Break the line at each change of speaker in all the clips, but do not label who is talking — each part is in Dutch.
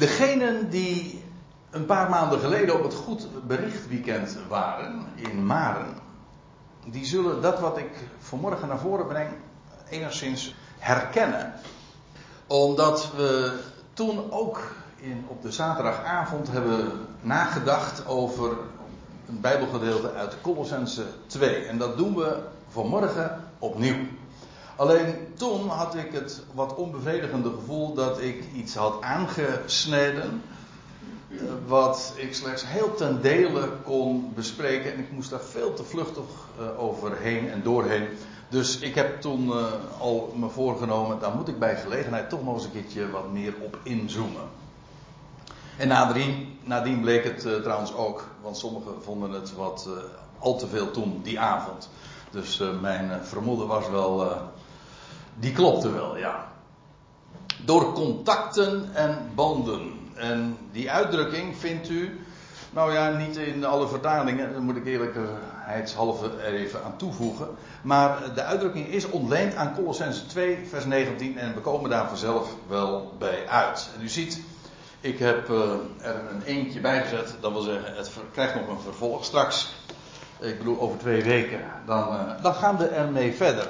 Degenen die een paar maanden geleden op het Goed Berichtweekend waren in Maren, die zullen dat wat ik vanmorgen naar voren breng enigszins herkennen. Omdat we toen ook in, op de zaterdagavond hebben nagedacht over een Bijbelgedeelte uit Colossense 2. En dat doen we vanmorgen opnieuw. Alleen toen had ik het wat onbevredigende gevoel dat ik iets had aangesneden. Eh, wat ik slechts heel ten dele kon bespreken. En ik moest daar veel te vluchtig uh, overheen en doorheen. Dus ik heb toen uh, al me voorgenomen, daar moet ik bij gelegenheid toch nog eens een keertje wat meer op inzoomen. En nadien, nadien bleek het trouwens ook, want sommigen vonden het wat al te veel toen, die avond. Dus mijn vermoeden was wel, die klopte wel, ja. Door contacten en banden. En die uitdrukking vindt u, nou ja, niet in alle vertalingen, daar moet ik eerlijkheidshalve er even aan toevoegen. Maar de uitdrukking is ontleend aan Colossense 2, vers 19, en we komen daar vanzelf wel bij uit. En u ziet, ik heb uh, er een eentje bij gezet, dat wil zeggen, het krijgt nog een vervolg straks. Ik bedoel, over twee weken, dan, uh, dan gaan we ermee verder.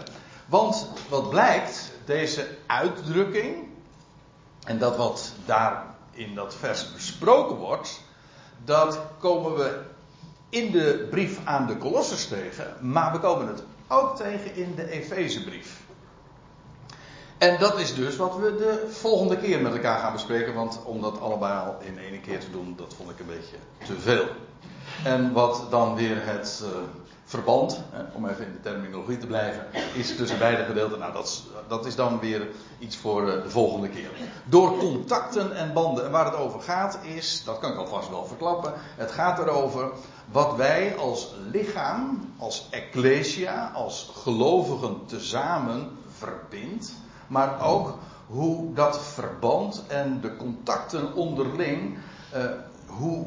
Want wat blijkt, deze uitdrukking, en dat wat daar in dat vers besproken wordt, dat komen we in de brief aan de Kolossers tegen, maar we komen het ook tegen in de Efezebrief. En dat is dus wat we de volgende keer met elkaar gaan bespreken, want om dat allemaal al in één keer te doen, dat vond ik een beetje te veel. En wat dan weer het uh, verband, om even in de terminologie te blijven, is tussen beide gedeelten. Nou, dat, dat is dan weer iets voor uh, de volgende keer. Door contacten en banden. En waar het over gaat is, dat kan ik alvast wel verklappen, het gaat erover wat wij als lichaam, als ecclesia, als gelovigen tezamen verbindt. Maar ook hoe dat verband en de contacten onderling, uh, hoe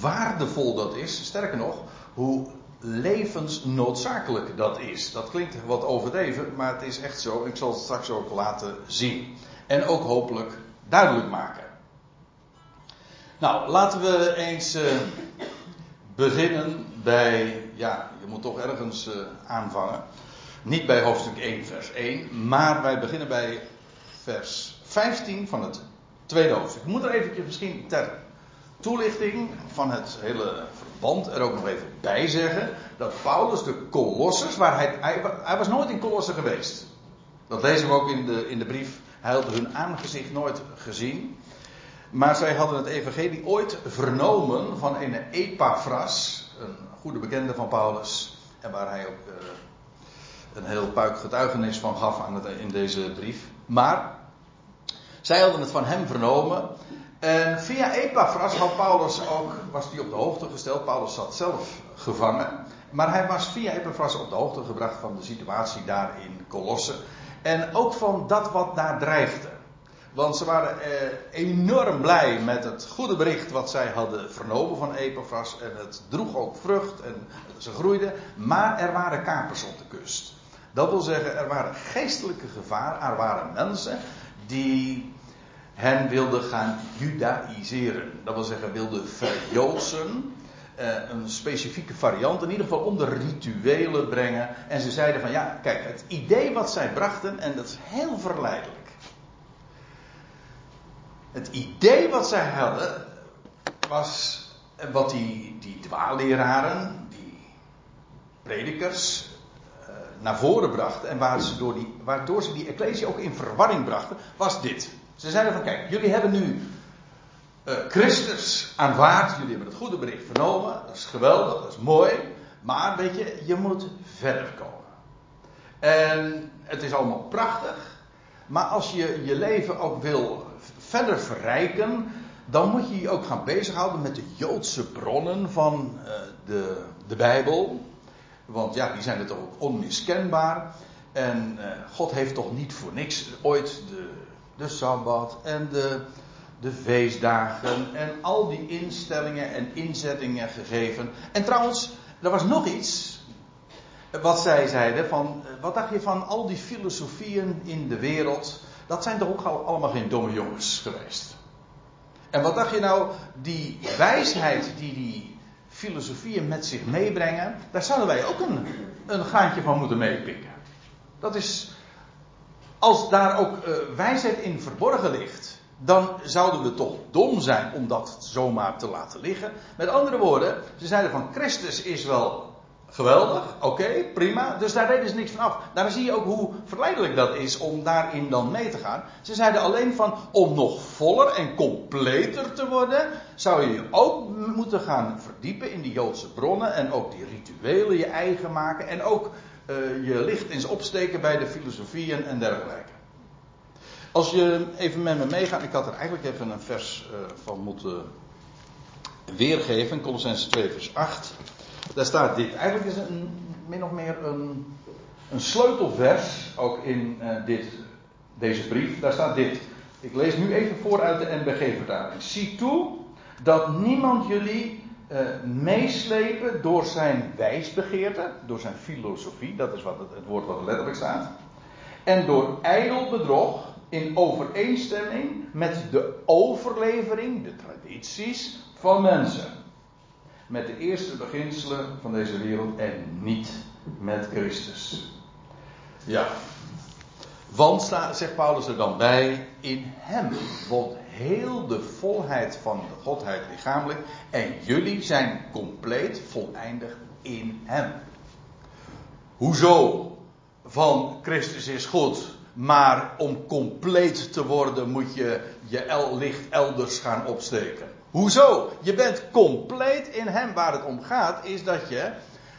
waardevol dat is. Sterker nog, hoe levensnoodzakelijk dat is. Dat klinkt wat overdreven, maar het is echt zo. Ik zal het straks ook laten zien. En ook hopelijk duidelijk maken. Nou, laten we eens uh, beginnen bij, ja, je moet toch ergens uh, aanvangen. Niet bij hoofdstuk 1, vers 1, maar wij beginnen bij vers 15 van het tweede hoofdstuk. Ik moet er eventjes misschien ter toelichting van het hele verband er ook nog even bij zeggen dat Paulus de Colossus, waar hij, hij, was nooit in Colosse geweest. Dat lezen we ook in de, in de brief. Hij had hun aangezicht nooit gezien. Maar zij hadden het evangelie ooit vernomen van een Epaphras, een goede bekende van Paulus. En waar hij ook uh, een heel puik getuigenis van gaf aan in deze brief. Maar zij hadden het van hem vernomen. En via Epaphras had Paulus ook, was hij op de hoogte gesteld. Paulus zat zelf gevangen. Maar hij was via Epaphras op de hoogte gebracht van de situatie daar in Colosse. En ook van dat wat daar dreigde. Want ze waren eh, enorm blij met het goede bericht wat zij hadden vernomen van Epaphras. En het droeg ook vrucht en ze groeiden. Maar er waren kapers op de kust. Dat wil zeggen, er waren geestelijke gevaren. Er waren mensen die hen wilden gaan judaïseren. Dat wil zeggen, wilden verjoodsen. Uh, een specifieke variant, in ieder geval onder rituelen brengen. En ze zeiden van ja, kijk, het idee wat zij brachten, en dat is heel verleidelijk. Het idee wat zij hadden, was wat die, die die predikers, uh, naar voren brachten. En waar ze door die, waardoor ze die ecclesie ook in verwarring brachten, was dit. Ze zeiden van kijk, jullie hebben nu uh, Christus aanvaard, jullie hebben het goede bericht vernomen, dat is geweldig, dat is mooi, maar weet je, je moet verder komen. En het is allemaal prachtig, maar als je je leven ook wil verder verrijken, dan moet je je ook gaan bezighouden met de Joodse bronnen van uh, de, de Bijbel. Want ja, die zijn er toch ook onmiskenbaar. En uh, God heeft toch niet voor niks ooit de de Sabbat en de, de feestdagen en al die instellingen en inzettingen gegeven. En trouwens, er was nog iets wat zij zeiden van, wat dacht je van al die filosofieën in de wereld? Dat zijn toch ook allemaal geen domme jongens geweest? En wat dacht je nou, die wijsheid die die filosofieën met zich meebrengen, daar zouden wij ook een, een graantje van moeten meepikken. Dat is, als daar ook uh, wijsheid in verborgen ligt, dan zouden we toch dom zijn om dat zomaar te laten liggen. Met andere woorden, ze zeiden van Christus is wel geweldig, oké, prima. Dus daar deden ze niks van af. Daar zie je ook hoe verleidelijk dat is om daarin dan mee te gaan. Ze zeiden alleen van om nog voller en completer te worden, zou je je ook moeten gaan verdiepen in die Joodse bronnen en ook die rituelen je eigen maken en ook uh, je licht eens opsteken bij de filosofieën en dergelijke. Als je even met me meegaat, ik had er eigenlijk even een vers uh, van moeten weergeven, Colossense 2 vers 8. Daar staat dit. Eigenlijk is het een, min of meer een, een sleutelvers, ook in uh, dit, deze brief. Daar staat dit. Ik lees nu even voor uit de NBG-vertaling. Zie toe dat niemand jullie uh, meeslepen door zijn wijsbegeerte, door zijn filosofie, dat is wat het, het woord wat er letterlijk staat, en door ijdel bedrog in overeenstemming met de overlevering, de tradities van mensen. Met de eerste beginselen van deze wereld en niet met Christus. Ja. Want, zegt Paulus er dan bij, in hem wordt heel de volheid van de Godheid lichamelijk. En jullie zijn compleet voleindigd in hem. Hoezo? Van Christus is goed. Maar om compleet te worden moet je je licht elders gaan opsteken. Hoezo? Je bent compleet in hem. Waar het om gaat is dat je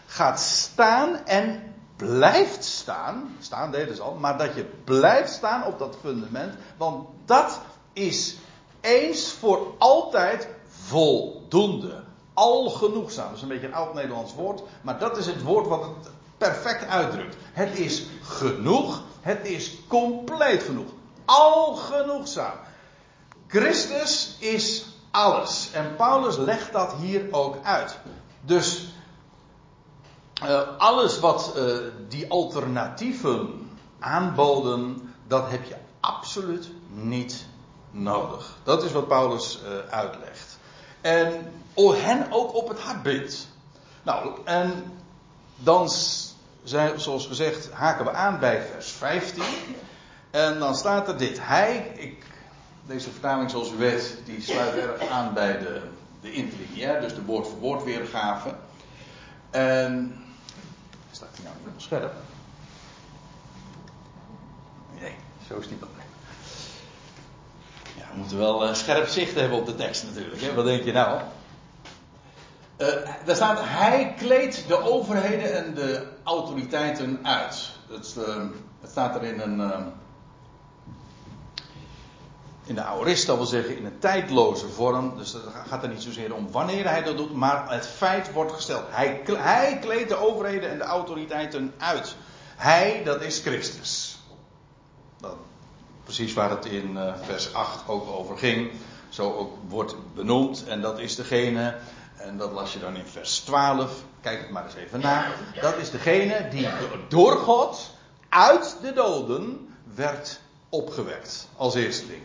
gaat staan en blijft staan. Staan deden ze al. Maar dat je blijft staan op dat fundament. Want dat is eens voor altijd voldoende. Al genoegzaam. Dat is een beetje een oud Nederlands woord. Maar dat is het woord wat het perfect uitdrukt. Het is genoeg. Het is compleet genoeg. Al genoegzaam. Christus is alles. En Paulus legt dat hier ook uit. Dus uh, alles wat uh, die alternatieven aanboden, dat heb je absoluut niet nodig. Dat is wat Paulus uh, uitlegt. En hen ook op het hart bindt. Nou, en dan, zoals gezegd, haken we aan bij vers 15. En dan staat er dit. Hij, ik, deze vertaling zoals u weet, die sluit erg aan bij de, de interlineair, dus de woord voor woord weergave. En, staat hij nou op scherp? Nee, zo is die wel. We moeten wel uh, scherp zicht hebben op de tekst natuurlijk. Hè? Wat denk je nou? Uh, daar staat, hij kleedt de overheden en de autoriteiten uit. Dat, uh, het staat er in een, in de aorist, wil zeggen in een tijdloze vorm. Dus het gaat er niet zozeer om wanneer hij dat doet, maar het feit wordt gesteld. Hij, hij kleedt de overheden en de autoriteiten uit. Hij, dat is Christus. Precies waar het in uh, vers 8 ook over ging. Zo ook wordt benoemd. En dat is degene, en dat las je dan in vers 12. Kijk het maar eens even na. Dat is degene die door God uit de doden werd opgewekt. Als eersteling.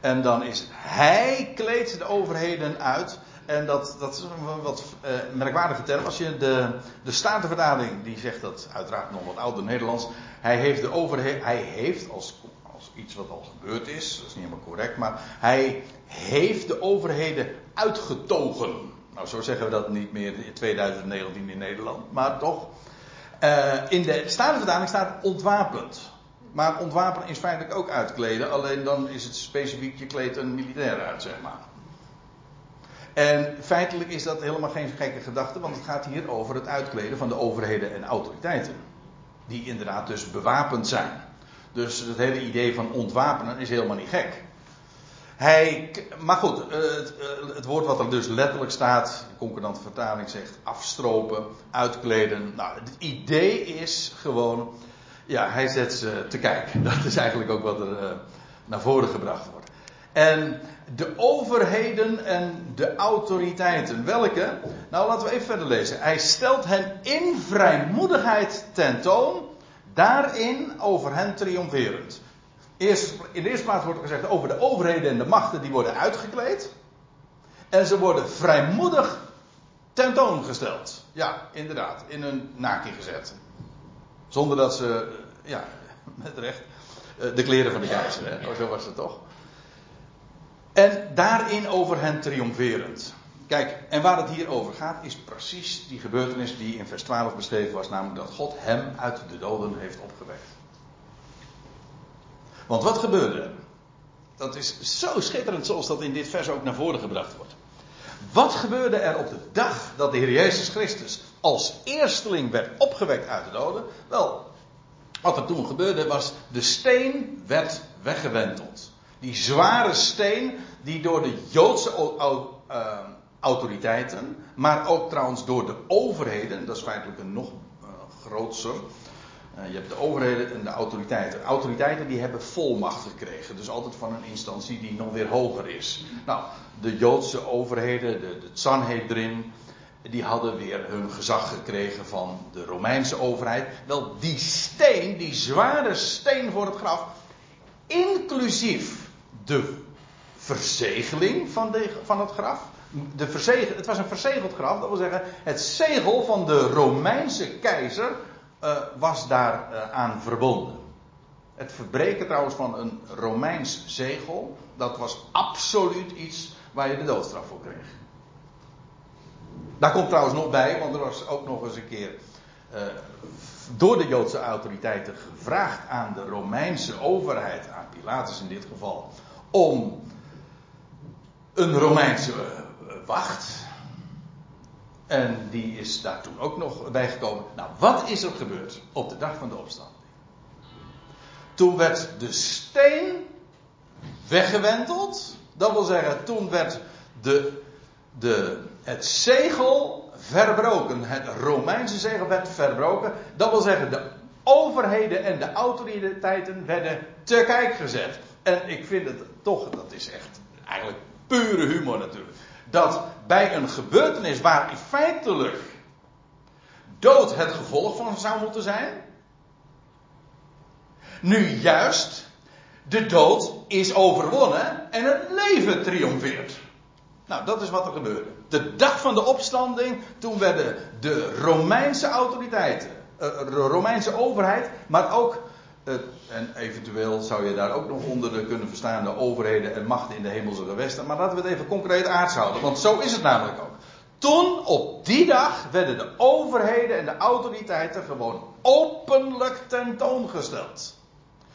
En dan is hij kleedt de overheden uit. En dat, dat is een wat uh, merkwaardige term. Als je de, de Statenvertaling, die zegt dat uiteraard nog wat ouder Nederlands. Hij heeft de overheid, hij heeft als iets wat al gebeurd is, dat is niet helemaal correct, maar hij heeft de overheden uitgetogen. Nou, zo zeggen we dat niet meer in 2019 in Nederland, maar toch. Uh, in de Statenvertaling staat ontwapend. Maar ontwapenen is feitelijk ook uitkleden, alleen dan is het specifiek je kleed een militair uit, zeg maar. En feitelijk is dat helemaal geen gekke gedachte, want het gaat hier over het uitkleden van de overheden en autoriteiten. Die inderdaad dus bewapend zijn. Dus het hele idee van ontwapenen is helemaal niet gek. Hij, maar goed, eh, het, eh, het, woord wat er dus letterlijk staat, de concordante vertaling zegt afstropen, uitkleden. Nou, het idee is gewoon ja, hij zet ze te kijken. Dat is eigenlijk ook wat er uh, naar voren gebracht wordt. En de overheden en de autoriteiten, welke? Nou, laten we even verder lezen. Hij stelt hen in vrijmoedigheid tentoon, daarin over hen triomferend. Eerst, in de eerste plaats wordt er gezegd over de overheden en de machten die worden uitgekleed. En ze worden vrijmoedig tentoongesteld. Ja, inderdaad, in een naki gezet. Zonder dat ze, ja, met recht, eh, de kleren van de keizer, hè? Oh, zo was het toch? En daarin over hen triomferend. Kijk, en waar het hier over gaat, is precies die gebeurtenis die in vers 12 beschreven was, namelijk dat God hem uit de doden heeft opgewekt. Want wat gebeurde? Dat is zo schitterend zoals dat in dit vers ook naar voren gebracht wordt. Wat gebeurde er op de dag dat de Heer Jezus Christus als eersteling werd opgewekt uit de doden? Wel, wat er toen gebeurde was, de steen werd weggewenteld. Die zware steen die door de Joodse uh, autoriteiten, maar ook trouwens door de overheden, dat is feitelijk een nog uh, grootser. Uh, je hebt de overheden en de autoriteiten. Autoriteiten die hebben volmacht gekregen, dus altijd van een instantie die nog weer hoger is. Nou, de Joodse overheden, de, de die hadden weer hun gezag gekregen van de Romeinse overheid. Wel, die steen, die zware steen voor het graf, inclusief de verzegeling van, de, van het graf. De verzegel, het was een verzegeld graf, dat wil zeggen, het zegel van de Romeinse keizer uh, was daar uh, aan verbonden. Het verbreken trouwens van een Romeins zegel, dat was absoluut iets waar je de doodstraf voor kreeg. Daar komt trouwens nog bij, want er was ook nog eens een keer uh, door de Joodse autoriteiten gevraagd aan de Romeinse overheid, aan Pilatus in dit geval, om een Romeinse eh, wacht. En die is daar toen ook nog bijgekomen. Nou, wat is er gebeurd op de dag van de opstanding? Toen werd de steen weggewenteld. Dat wil zeggen, toen werd de, de, het zegel verbroken. Het Romeinse zegel werd verbroken. Dat wil zeggen, de overheden en de autoriteiten werden te kijk gezet. En ik vind het toch, dat is echt eigenlijk pure humor natuurlijk. Dat bij een gebeurtenis waar feitelijk dood het gevolg van zou moeten zijn. Nu juist de dood is overwonnen en het leven triomfeert. Nou, dat is wat er gebeurde. De dag van de opstanding, toen werden de Romeinse autoriteiten, eh, de Romeinse overheid, maar ook en eventueel zou je daar ook nog onder kunnen verstaan de overheden en machten in de hemelse gewesten. Maar laten we het even concreet aards houden, want zo is het namelijk ook. Toen, op die dag, werden de overheden en de autoriteiten gewoon openlijk tentoongesteld.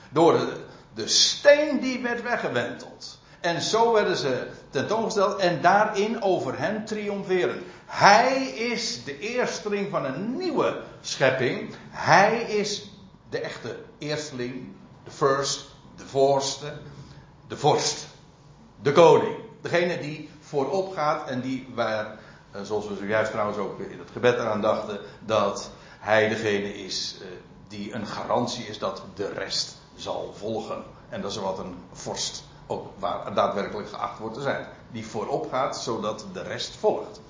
Door de, de steen die werd weggewenteld. En zo werden ze tentoongesteld en daarin over hen triomferen. Hij is de eersteling van een nieuwe schepping. Hij is de echte eersteling, de first, de voorste, de vorst, de koning. Degene die voorop gaat en die waar, eh, zoals we zojuist trouwens ook in het gebed eraan dachten, dat hij degene is eh, die een garantie is dat de rest zal volgen. En dat is wat een vorst ook waar daadwerkelijk geacht wordt te zijn. Die voorop gaat zodat de rest volgt.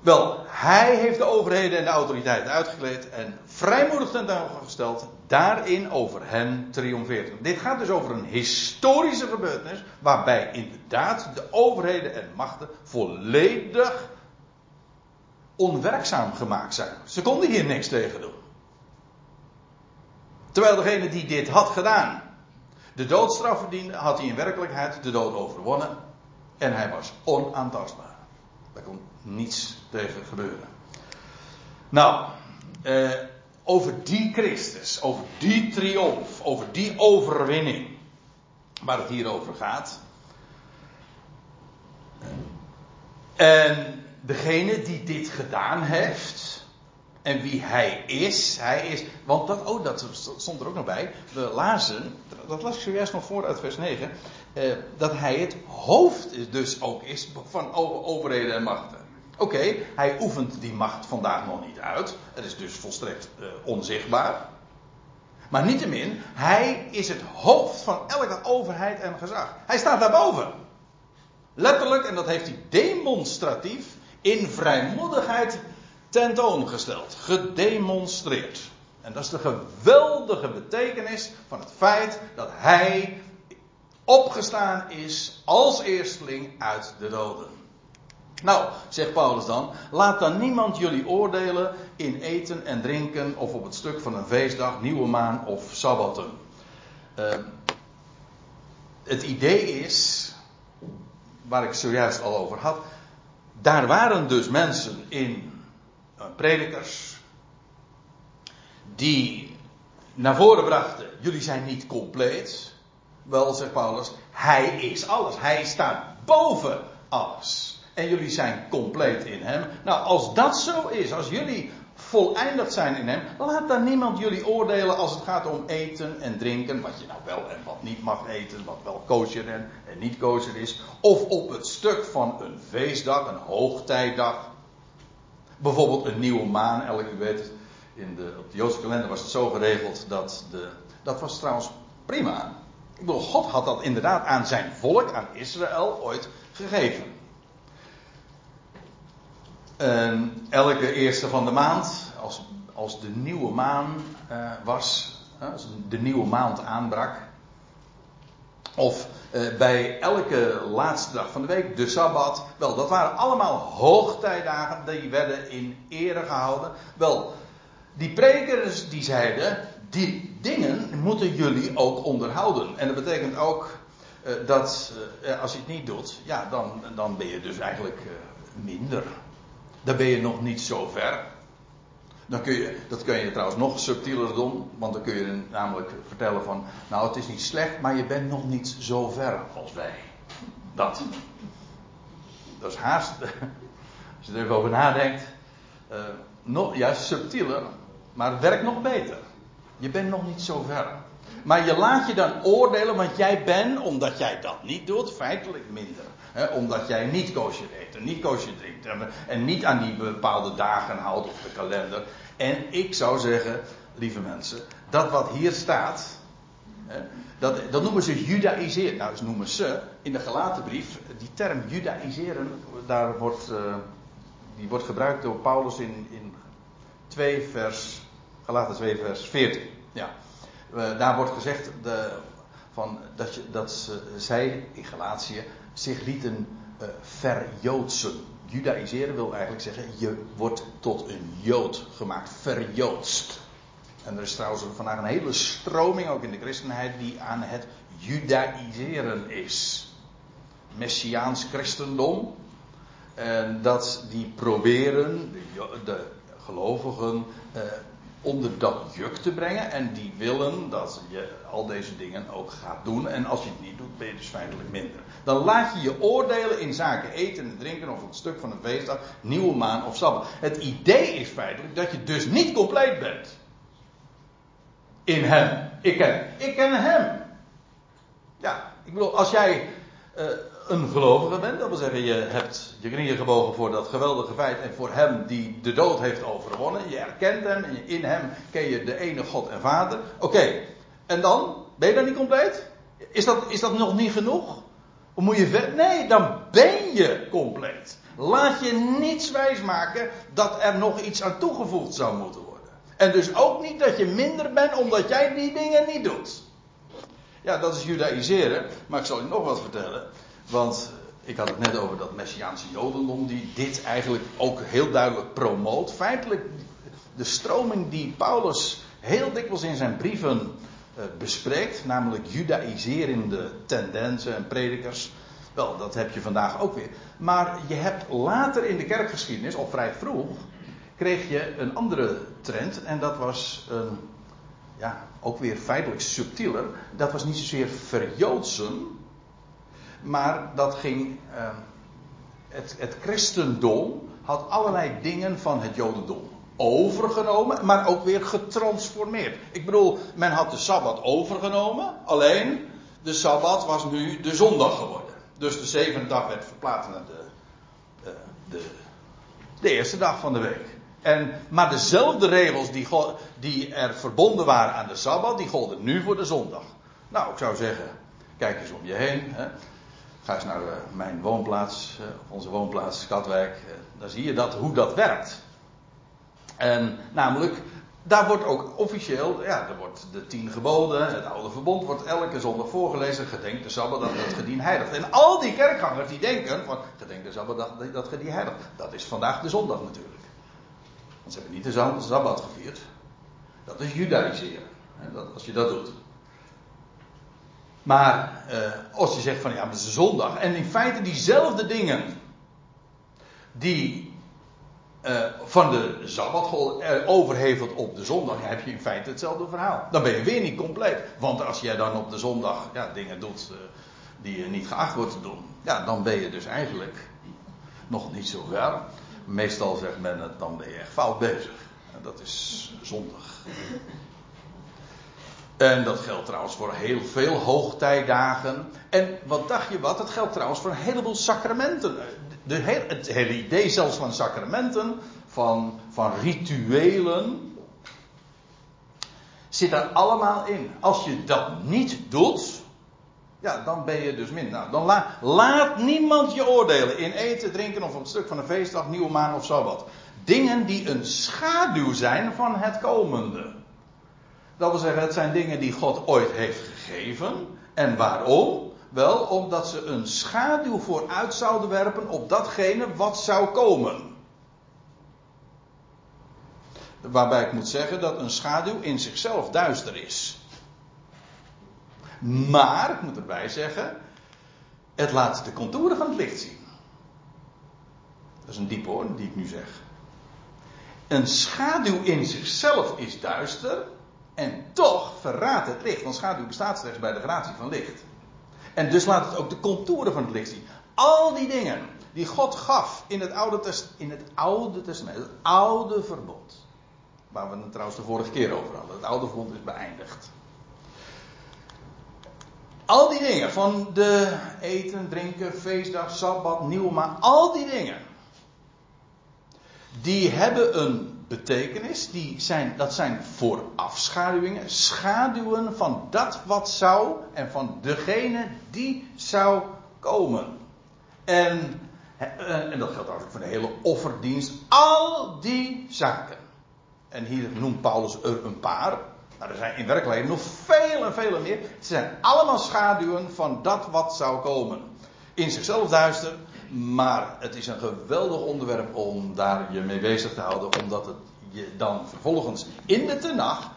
Wel, hij heeft de overheden en de autoriteiten uitgekleed en vrijmoedig tentoongesteld, daarin over hen triomfeert. Dit gaat dus over een historische gebeurtenis, waarbij inderdaad de overheden en machten volledig onwerkzaam gemaakt zijn. Ze konden hier niks tegen doen. Terwijl degene die dit had gedaan, de doodstraf verdiende, had hij in werkelijkheid de dood overwonnen en hij was onaantastbaar. Daar kon niets tegen gebeuren. Nou, eh, over die Christus, over die triomf, over die overwinning, waar het hier over gaat. En degene die dit gedaan heeft, en wie hij is, hij is, want dat, oh, dat stond er ook nog bij. We lazen, dat las ik zojuist nog voor uit vers 9, eh, dat hij het hoofd dus ook is van overheden en machten. Oké, hij oefent die macht vandaag nog niet uit. Het is dus volstrekt uh, onzichtbaar. Maar niettemin, hij is het hoofd van elke overheid en gezag. Hij staat daarboven. Letterlijk, en dat heeft hij demonstratief in vrijmoedigheid tentoongesteld. Gedemonstreerd. En dat is de geweldige betekenis van het feit dat hij opgestaan is als eersteling uit de doden. Nou, zegt Paulus dan, laat dan niemand jullie oordelen in eten en drinken of op het stuk van een feestdag, nieuwe maan of sabbatten. Uh, het idee is, waar ik zojuist al over had, daar waren dus mensen in, uh, predikers, die naar voren brachten, jullie zijn niet compleet. Wel, zegt Paulus, hij is alles. Hij staat boven alles. En jullie zijn compleet in hem. Nou, als dat zo is, als jullie voleindigd zijn in hem, laat dan niemand jullie oordelen als het gaat om eten en drinken, wat je nou wel en wat niet mag eten, wat wel kosher en, en niet kosher is, of op het stuk van een feestdag, een hoogtijdag, bijvoorbeeld een nieuwe maan, elke u weet, in de, op de Joodse kalender was het zo geregeld dat de, dat was trouwens prima. Ik bedoel, God had dat inderdaad aan zijn volk, aan Israël, ooit gegeven. En elke eerste van de maand, als, als de nieuwe maan uh, was, als de nieuwe maand aanbrak, of uh, bij elke laatste dag van de week, de Sabbat, wel, dat waren allemaal hoogtijdagen, die werden in ere gehouden. Wel, die prekers die zeiden, die dingen moeten jullie ook onderhouden. En dat betekent ook uh, dat als je het niet doet, ja, dan, dan ben je dus eigenlijk minder. Dan ben je nog niet zo ver. Dan kun je, dat kun je trouwens nog subtieler doen, want dan kun je namelijk vertellen van, nou het is niet slecht, maar je bent nog niet zo ver als wij. Dat. Dat is haast, als je er even over nadenkt, nog, juist subtieler, maar het werkt nog beter. Je bent nog niet zo ver. Maar je laat je dan oordelen, want jij bent, omdat jij dat niet doet, feitelijk minder. Omdat jij niet koosje eet niet koosje drinkt. En, en niet aan die bepaalde dagen houdt of de kalender. En ik zou zeggen, lieve mensen, dat wat hier staat, dat, dat noemen ze judaïseren. Nou, ze noemen ze in de gelaten brief, die term judaïseren, daar wordt, uh, die wordt gebruikt door Paulus in, in 2 vers Galaten 2 vers 14. Ja. Daar wordt gezegd de, van, dat, je, dat zij in Galatië zich lieten uh, verjoodsen. Judaïseren wil eigenlijk zeggen, je wordt tot een jood gemaakt, verjoodst. En er is trouwens vandaag een hele stroming, ook in de christenheid, die aan het judaïseren is. Messiaans christendom. En dat die proberen de, de gelovigen uh, onder dat juk te brengen. En die willen dat je al deze dingen ook gaat doen. En als je het niet doet, ben je dus feitelijk minder. Dan laat je je oordelen in zaken eten en drinken of een stuk van een feestdag, nieuwe maan of sabbat. Het idee is feitelijk dat je dus niet compleet bent. In hem. Ik ken, ik ken hem. Ja, ik bedoel, als jij uh, een gelovige bent. Dat wil zeggen, je hebt je knieën gebogen voor dat geweldige feit en voor hem die de dood heeft overwonnen. Je erkent hem en in hem ken je de ene God en Vader. Oké, en dan? Ben je dan niet compleet? Is dat, is dat nog niet genoeg? Of moet je ver? Nee, dan ben je compleet. Laat je niets wijsmaken dat er nog iets aan toegevoegd zou moeten worden. En dus ook niet dat je minder bent omdat jij die dingen niet doet. Ja, dat is judaïseren. Maar ik zal je nog wat vertellen. Want ik had het net over dat Messiaanse Jodendom, die dit eigenlijk ook heel duidelijk promoot. Feitelijk, de stroming die Paulus heel dikwijls in zijn brieven uh, bespreekt, namelijk judaïserende tendensen en predikers. Wel, dat heb je vandaag ook weer. Maar je hebt later in de kerkgeschiedenis, al vrij vroeg, kreeg je een andere trend. En dat was een, ja, ook weer feitelijk subtieler. Dat was niet zozeer verjoodsen, maar dat ging. Uh, het, het christendom had allerlei dingen van het jodendom overgenomen, maar ook weer getransformeerd. Ik bedoel, men had de sabbat overgenomen, alleen de sabbat was nu de zondag geworden. Dus de zevende dag werd verplaatst naar de, de, de, de eerste dag van de week. En, maar dezelfde regels die, die er verbonden waren aan de sabbat, die golden nu voor de zondag. Nou, ik zou zeggen, kijk eens om je heen. Hè. Ga eens naar uh, mijn woonplaats, uh, onze woonplaats Katwijk. Uh, dan zie je dat, hoe dat werkt. En namelijk, daar wordt ook officieel, ja, er wordt de tien geboden, het oude verbond wordt elke zondag voorgelezen. Gedenk de Sabbat dat het gedien heiligt. En al die kerkgangers die denken van, gedenk de Sabbat dat, dat gedien heiligt. Dat is vandaag de zondag natuurlijk. Want ze hebben niet de Sabbat gevierd. Dat is judaïseren. Als je dat doet. Maar eh, als je zegt van ja, het is zondag. En in feite diezelfde dingen die uh, van de Sabbat uh, overhevelt op de zondag, heb je in feite hetzelfde verhaal. Dan ben je weer niet compleet. Want als jij dan op de zondag ja, dingen doet die je niet geacht wordt te doen, ja, dan ben je dus eigenlijk nog niet zo ver. Meestal zegt men het, dan ben je echt fout bezig. En dat is zondag. En dat geldt trouwens voor heel veel hoogtijdagen. En wat dacht je wat? Dat geldt trouwens voor een heleboel sacramenten de, het hele idee zelfs van sacramenten, van, van rituelen, zit daar allemaal in. Als je dat niet doet, ja, dan ben je dus minder. Nou, dan laat niemand je oordelen in eten, drinken of een stuk van een feestdag, nieuwe maan of zo wat. Dingen die een schaduw zijn van het komende. Dat wil zeggen, het zijn dingen die God ooit heeft gegeven. En waarom? Wel omdat ze een schaduw vooruit zouden werpen op datgene wat zou komen. Waarbij ik moet zeggen dat een schaduw in zichzelf duister is. Maar, ik moet erbij zeggen, het laat de contouren van het licht zien. Dat is een diep hoor, die ik nu zeg. Een schaduw in zichzelf is duister en toch verraadt het licht, want schaduw bestaat slechts bij de gratie van licht. En dus laat het ook de contouren van het licht zien. Al die dingen die God gaf in het Oude, Test, in het oude Testament, het Oude Verbond. Waar we het trouwens de vorige keer over hadden. Het Oude Verbond is beëindigd. Al die dingen van de eten, drinken, feestdag, sabbat, nieuwmaan, al die dingen. Die hebben een betekenis. Die zijn, dat zijn voorafschaduwingen, schaduwen van dat wat zou en van degene die zou komen. En, en dat geldt eigenlijk voor de hele offerdienst. Al die zaken. En hier noemt Paulus er een paar. Maar er zijn in werkelijkheid nog veel en veel meer. Het zijn allemaal schaduwen van dat wat zou komen. In zichzelf duister, maar het is een geweldig onderwerp om daar je mee bezig te houden, omdat het je dan vervolgens in de Tenach,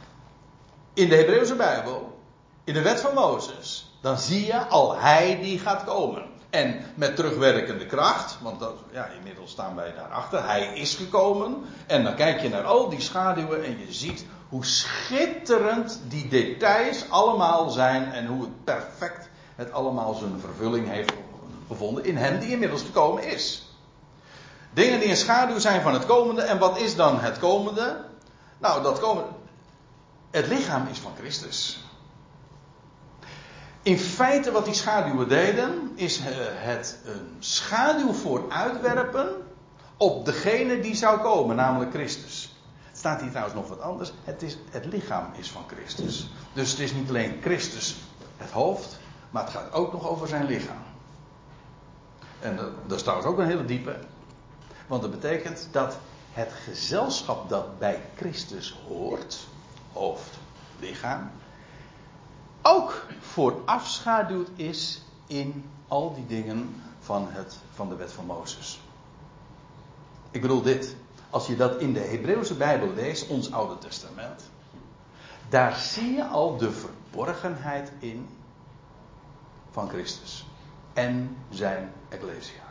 in de Hebreeuwse Bijbel, in de wet van Mozes, dan zie je al hij die gaat komen. En met terugwerkende kracht, want dat, ja, inmiddels staan wij daarachter, hij is gekomen. En dan kijk je naar al die schaduwen en je ziet hoe schitterend die details allemaal zijn en hoe het perfect het allemaal zijn vervulling heeft gevonden in hem die inmiddels gekomen is. Dingen die een schaduw zijn van het komende. En wat is dan het komende? Nou, dat komende. Het lichaam is van Christus. In feite wat die schaduwen deden, is eh, het een schaduw vooruitwerpen op degene die zou komen, namelijk Christus. Het staat hier trouwens nog wat anders. Het, is, het lichaam is van Christus. Dus het is niet alleen Christus het hoofd, maar het gaat ook nog over zijn lichaam. En dat, trouwens ook een hele diepe. Want dat betekent dat het gezelschap dat bij Christus hoort, hoofd, lichaam, ook voorafschaduwd is in al die dingen van, het, van de wet van Mozes. Ik bedoel dit. Als je dat in de Hebreeuwse Bijbel leest, ons Oude Testament, daar zie je al de verborgenheid in van Christus en zijn Ecclesia.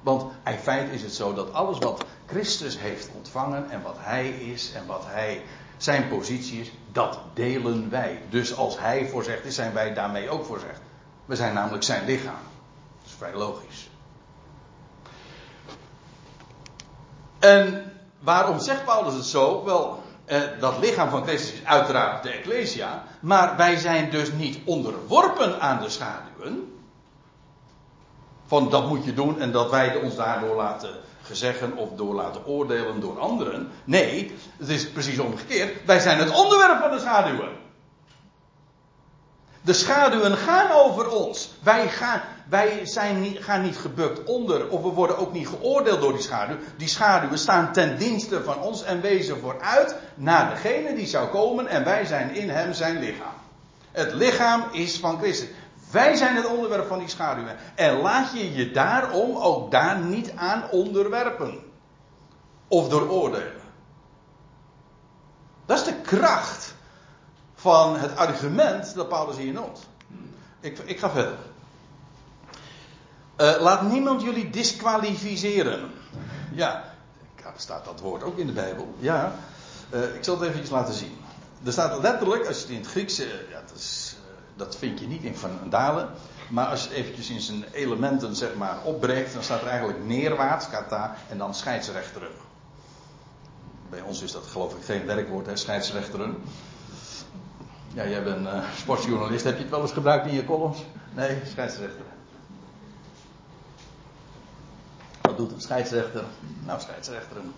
Want in feite is het zo dat alles wat Christus heeft ontvangen en wat Hij is en wat Hij zijn positie is, dat delen wij. Dus als Hij voorzegd is, zijn wij daarmee ook voorzegd. We zijn namelijk zijn lichaam. Dat is vrij logisch. En waarom zegt Paulus het zo? Wel, eh, dat lichaam van Christus is uiteraard de Ecclesia, maar wij zijn dus niet onderworpen aan de schaduwen. Van dat moet je doen en dat wij ons daardoor laten gezeggen of door laten oordelen door anderen. Nee, het is precies omgekeerd. Wij zijn het onderwerp van de schaduwen. De schaduwen gaan over ons. Wij, gaan, wij zijn niet, gaan niet gebukt onder, of we worden ook niet geoordeeld door die schaduw. Die schaduwen staan ten dienste van ons en wezen vooruit naar degene die zou komen en wij zijn in hem zijn lichaam. Het lichaam is van Christus. Wij zijn het onderwerp van die schaduwen. En laat je je daarom ook daar niet aan onderwerpen. Of door oordelen. Dat is de kracht van het argument dat Paulus hier noemt. Ik, ik ga verder. Uh, laat niemand jullie disqualificeren. Ja, staat dat woord ook in de Bijbel. Ja, uh, ik zal het even laten zien. Er staat letterlijk, als je het in het Grieks, uh, ja, is, dat, vind je niet in Van Dalen. Maar als je het eventjes in zijn elementen zeg maar opbreekt, dan staat er eigenlijk neerwaarts, kata, en dan scheidsrechteren. Bij ons is dat geloof ik geen werkwoord, hè, scheidsrechteren. Ja, jij bent uh, sportjournalist. Heb je het wel eens gebruikt in je columns? Nee, scheidsrechter. Wat doet een scheidsrechter? Nou, scheidsrechteren.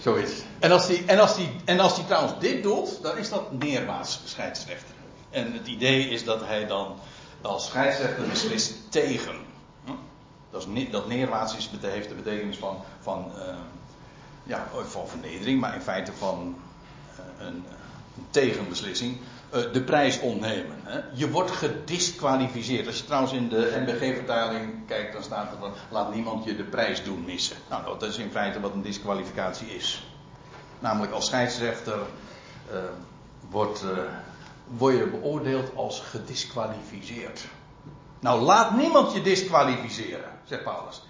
Zoiets. En als, die, en, als die, en als die trouwens dit doet, dan is dat neerwaarts scheidsrechter. En het idee is dat hij dan als scheidsrechter beslist tegen. Hm? Dat, is, dat neerwaarts is, heeft de betekenis van, van, uh, ja, van vernedering, maar in feite van uh, een, tegenbeslissing, uh, de prijs ontnemen. Hè? Je wordt gedisqualificeerd. Als je trouwens in de NBG-vertaling kijkt, dan staat er van laat niemand je de prijs doen missen. Nou, dat is in feite wat een disqualificatie is. Namelijk als scheidsrechter uh, wordt, uh, word je beoordeeld als gedisqualificeerd. Nou, laat niemand je disqualificeren, zegt Paulus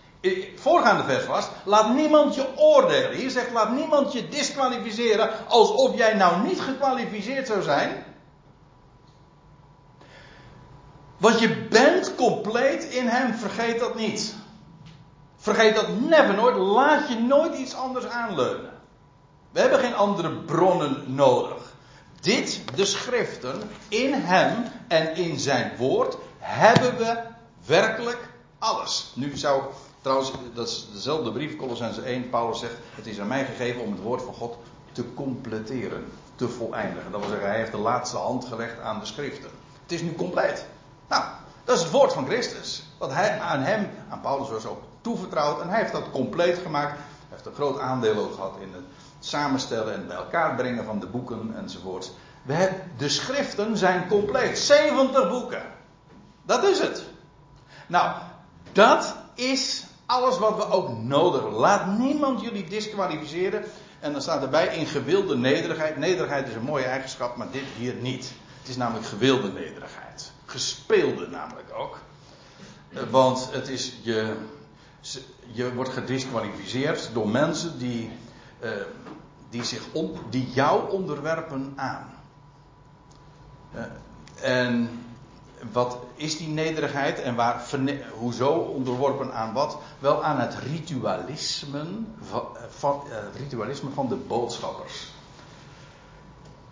voorgaande vers was, laat niemand je oordelen. Hier zegt, laat niemand je disqualificeren alsof jij nou niet gekwalificeerd zou zijn. Want je bent compleet in hem, vergeet dat niet. Vergeet dat never nooit, laat je nooit iets anders aanleunen. We hebben geen andere bronnen nodig. Dit, de schriften, in hem en in zijn woord, hebben we werkelijk alles. Nu zou Trouwens, dat is dezelfde brief, Colossense 1. Paulus zegt: Het is aan mij gegeven om het woord van God te completeren, te voleindigen. Dat wil zeggen, hij heeft de laatste hand gelegd aan de schriften. Het is nu compleet. Nou, dat is het woord van Christus. Wat hij aan hem, aan Paulus was ook toevertrouwd. En hij heeft dat compleet gemaakt. Hij heeft een groot aandeel ook gehad in het samenstellen en bij elkaar brengen van de boeken enzovoort. We hebben, de schriften zijn compleet. 70 boeken. Dat is het. Nou, dat is alles wat we ook nodig hebben. Laat niemand jullie disqualificeren. En dan staat erbij in gewilde nederigheid. Nederigheid is een mooie eigenschap, maar dit hier niet. Het is namelijk gewilde nederigheid. Gespeelde namelijk ook. Eh, want het is je, je wordt gedisqualificeerd door mensen die, uh, die, zich die jou onderwerpen aan. Uh, en wat is die nederigheid en waar, hoezo onderworpen aan wat? Wel aan het ritualisme van, ritualisme van de boodschappers.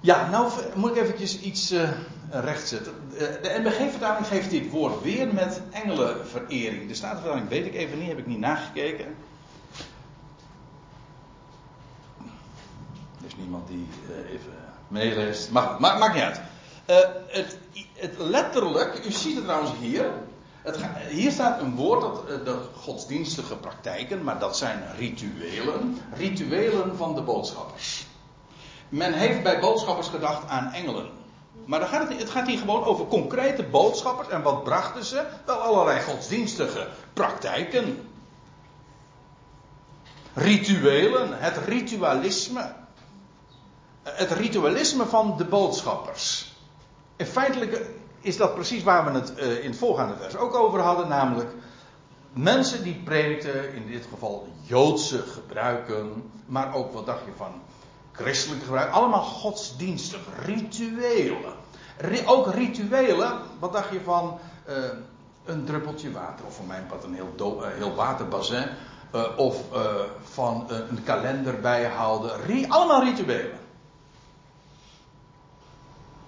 Ja, nou moet ik eventjes iets uh, rechtzetten. De NBG-vertaling geeft dit woord weer met engelenverering. De Statenvertaling weet ik even niet, heb ik niet nagekeken. Er is niemand die uh, even meeleest. Maar maakt niet uit. Het, letterlijk, u ziet het trouwens hier. Het, hier staat een woord dat de godsdienstige praktijken, maar dat zijn rituelen. Rituelen van de boodschappers. Men heeft bij boodschappers gedacht aan engelen. Maar dan gaat het, het gaat hier gewoon over concrete boodschappers. En wat brachten ze? Wel allerlei godsdienstige praktijken. Rituelen, het ritualisme. Het ritualisme van de boodschappers. En feitelijk is dat precies waar we het uh, in het voorgaande vers ook over hadden, namelijk mensen die predikten, in dit geval Joodse gebruiken, maar ook wat dacht je van christelijke gebruiken, allemaal godsdienstig, rituelen. ook rituelen, wat dacht je van uh, een druppeltje water, of voor mijn part een heel, uh, heel waterbassin, of van een kalender bijhouden, allemaal rituelen.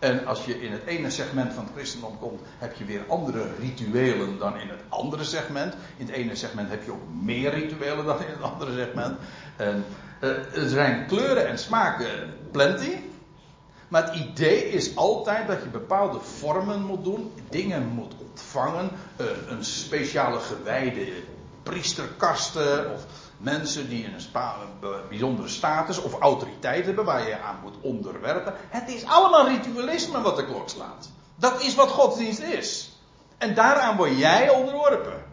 En als je in het ene segment van het christendom komt, heb je weer andere rituelen dan in het andere segment. In het ene segment heb je ook meer rituelen dan in het andere segment. En, er zijn kleuren en smaken plenty. Maar het idee is altijd dat je bepaalde vormen moet doen, dingen moet ontvangen, een speciale gewijde priesterkasten of mensen die een bijzondere status of autoriteit hebben waar je aan moet onderwerpen. Het is allemaal ritualisme wat de klok slaat. Dat is wat godsdienst is. En daaraan word jij onderworpen.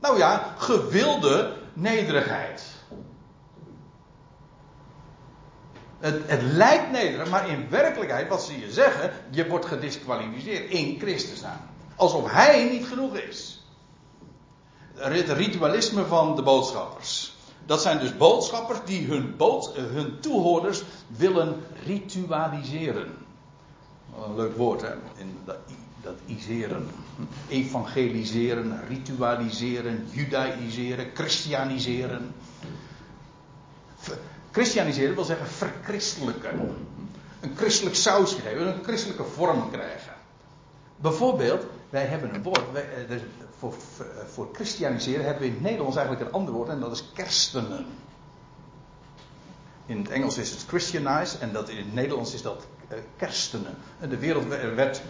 Nou ja, gewilde nederigheid. Het, het, lijkt nederig, maar in werkelijkheid, wat ze je zeggen, je wordt gedisqualificeerd in Christus aan. Alsof hij niet genoeg is. Het ritualisme van de boodschappers. Dat zijn dus boodschappers die hun, eh, hun toehoorders willen ritualiseren. Een leuk woord, hè? In dat, dat iseren. Evangeliseren, ritualiseren, judaïseren, christianiseren. Christianiseren wil zeggen verchristelijken. Een christelijk sausje geven, een christelijke vorm krijgen. Bijvoorbeeld, wij hebben een woord, eh, dus voor, eh, voor christianiseren hebben we in het Nederlands eigenlijk een ander woord en dat is kerstenen. In het Engels is het Christianize en dat in het Nederlands is dat uh, kerstenen. En de wereld werd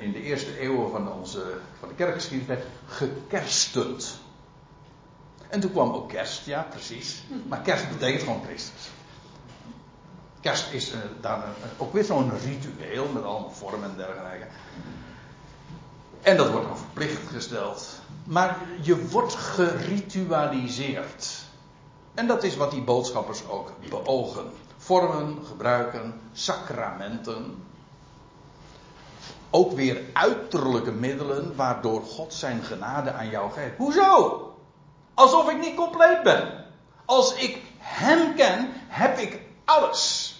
in de eerste eeuwen van, onze, van de kerkgeschiedenis gekerstend. En toen kwam ook kerst, ja precies. Maar kerst betekent gewoon Christus. Kerst is uh, daar ook weer zo'n ritueel met allemaal vormen en dergelijke. En dat wordt dan verplicht gesteld. Maar je wordt geritualiseerd. En dat is wat die boodschappers ook beogen. Vormen, gebruiken, sacramenten. Ook weer uiterlijke middelen waardoor God zijn genade aan jou geeft. Hoezo? Alsof ik niet compleet ben. Als ik Hem ken, heb ik alles.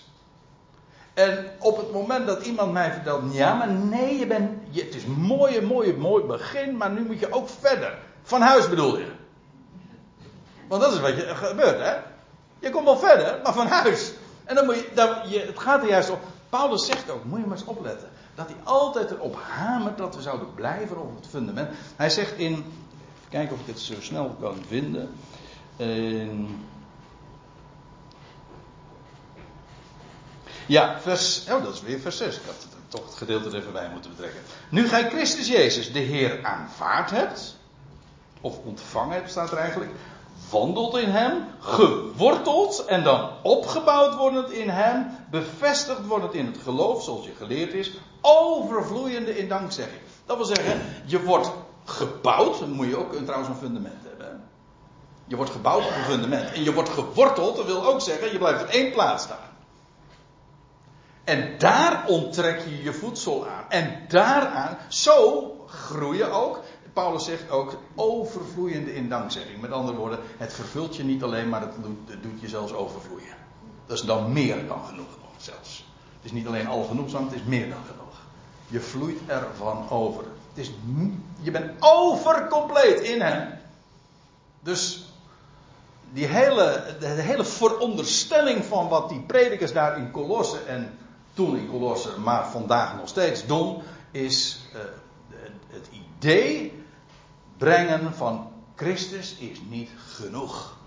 En op het moment dat iemand mij vertelt, ja maar nee, je bent, je, het is een mooi, mooi begin, maar nu moet je ook verder. Van huis bedoel je. Want dat is wat je gebeurt, hè? Je komt wel verder, maar van huis. En dan moet je, dan, je het gaat er juist om. Paulus zegt ook, moet je maar eens opletten, dat hij altijd erop hamert dat we zouden blijven op het fundament. Hij zegt in, kijken of ik het zo snel kan vinden. In Ja, vers, oh dat is weer vers 6. Ik had toch het gedeelte er even bij moeten betrekken. Nu gij Christus Jezus, de Heer, aanvaard hebt, of ontvangen hebt, staat er eigenlijk, wandelt in Hem, geworteld en dan opgebouwd wordend in Hem, bevestigd wordend in het geloof, zoals je geleerd is, overvloeiende in dankzegging. Dat wil zeggen, je wordt gebouwd, dan moet je ook trouwens een fundament hebben. Je wordt gebouwd op een fundament. En je wordt geworteld, dat wil ook zeggen, je blijft op één plaats staan. En daar onttrek je je voedsel aan. En daaraan, zo groei je ook. Paulus zegt ook overvloeiende in dankzegging. Met andere woorden, het vervult je niet alleen, maar het doet, doet je zelfs overvloeien. Dat is dan meer dan genoeg zelfs. Het is niet alleen al genoegzaam, het is meer dan genoeg. Je vloeit ervan over. Het is, je bent overcompleet in hem. Dus die hele, de hele veronderstelling van wat die predikers daar in Colosse en toen in Colosse, maar vandaag nog steeds doen, is uh, het idee brengen van Christus is niet genoeg.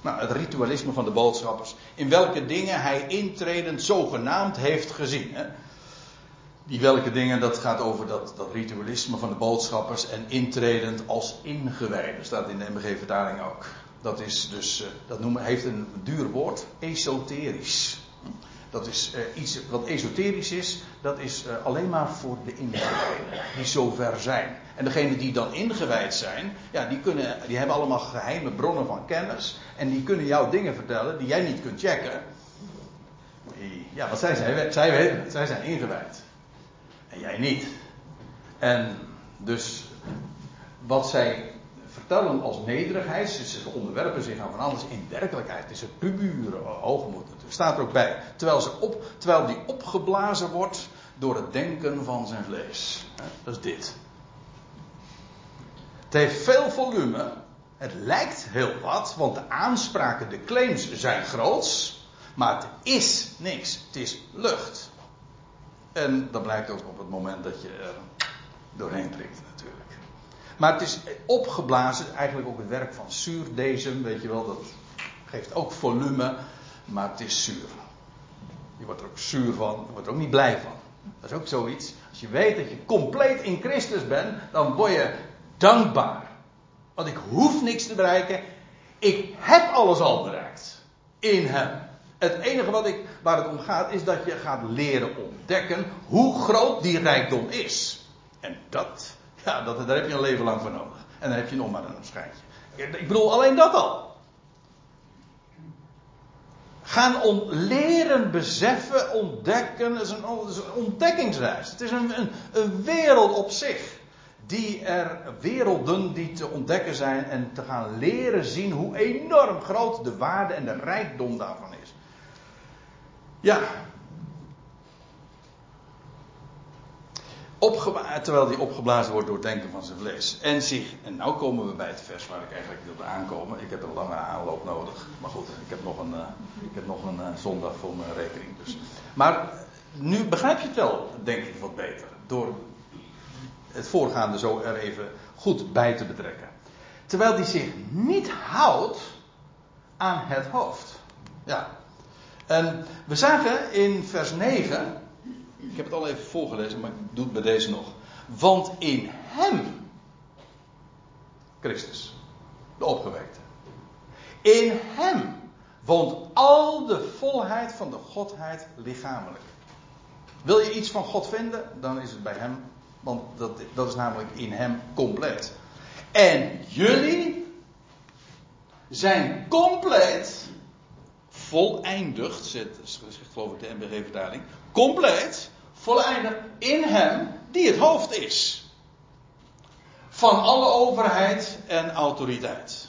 Nou, het ritualisme van de boodschappers. In welke dingen hij intredend zogenaamd heeft gezien. Hè? Die welke dingen, dat gaat over dat, dat ritualisme van de boodschappers en intredend als ingewijde. Staat in de MBG-vertaling ook. Dat is dus, uh, dat noemen, heeft een duur woord, esoterisch. Dat is uh, iets wat esoterisch is. Dat is uh, alleen maar voor de ingewijden. Die zover zijn. En degenen die dan ingewijd zijn. Ja, die, kunnen, die hebben allemaal geheime bronnen van kennis. En die kunnen jou dingen vertellen die jij niet kunt checken. Ja, want zij, zijn, zij. Zij zijn ingewijd. En jij niet. En dus wat zij vertellen als nederigheid. Ze onderwerpen zich aan van alles. In werkelijkheid is het pure hoogmoed. Het staat er ook bij. Terwijl, ze op, terwijl die opgeblazen wordt door het denken van zijn vlees. Dat is dit. Het heeft veel volume. Het lijkt heel wat, want de aanspraken, de claims zijn groots. Maar het is niks. Het is lucht. En dat blijkt ook op het moment dat je er doorheen drinkt natuurlijk. Maar het is opgeblazen, eigenlijk ook het werk van zuurdesem, weet je wel, dat geeft ook volume, maar het is zuur. Je wordt er ook zuur van, je wordt er ook niet blij van. Dat is ook zoiets. Als je weet dat je compleet in Christus bent, dan word je dankbaar. Want ik hoef niks te bereiken. Ik heb alles al bereikt. In Hem. Het enige wat ik, waar het om gaat, is dat je gaat leren ontdekken hoe groot die rijkdom is. En dat, ja, dat, daar heb je een leven lang voor nodig. En dan heb je nog maar een schijntje. Ik bedoel, alleen dat al. Gaan on, leren, beseffen, ontdekken. Het is een, ontdekkingsreis. Het is een, een, een, wereld op zich. Die er, werelden die te ontdekken zijn en te gaan leren zien hoe enorm groot de waarde en de rijkdom daarvan is. Ja, terwijl die opgeblazen wordt door het denken van zijn vlees. En zich, en nou komen we bij het vers waar ik eigenlijk wilde aankomen. Ik heb een lange aanloop nodig. Maar goed, ik heb nog een, uh, ik heb nog een uh, zondag voor mijn rekening. Dus. Maar nu begrijp je het wel, denk ik, wat beter. Door het voorgaande zo er even goed bij te betrekken. Terwijl die zich niet houdt aan het hoofd. Ja. En we zagen in vers 9 ik heb het al even voorgelezen, maar ik doe het bij deze nog. Want in Hem, Christus, de opgewekte, in Hem woont al de volheid van de Godheid lichamelijk. Wil je iets van God vinden, dan is het bij Hem, want dat, dat is namelijk in Hem compleet. En jullie zijn compleet voleindigd, zegt, geloof ik de MBG-vertaling, compleet volledig in hem die het hoofd is. Van alle overheid en autoriteit.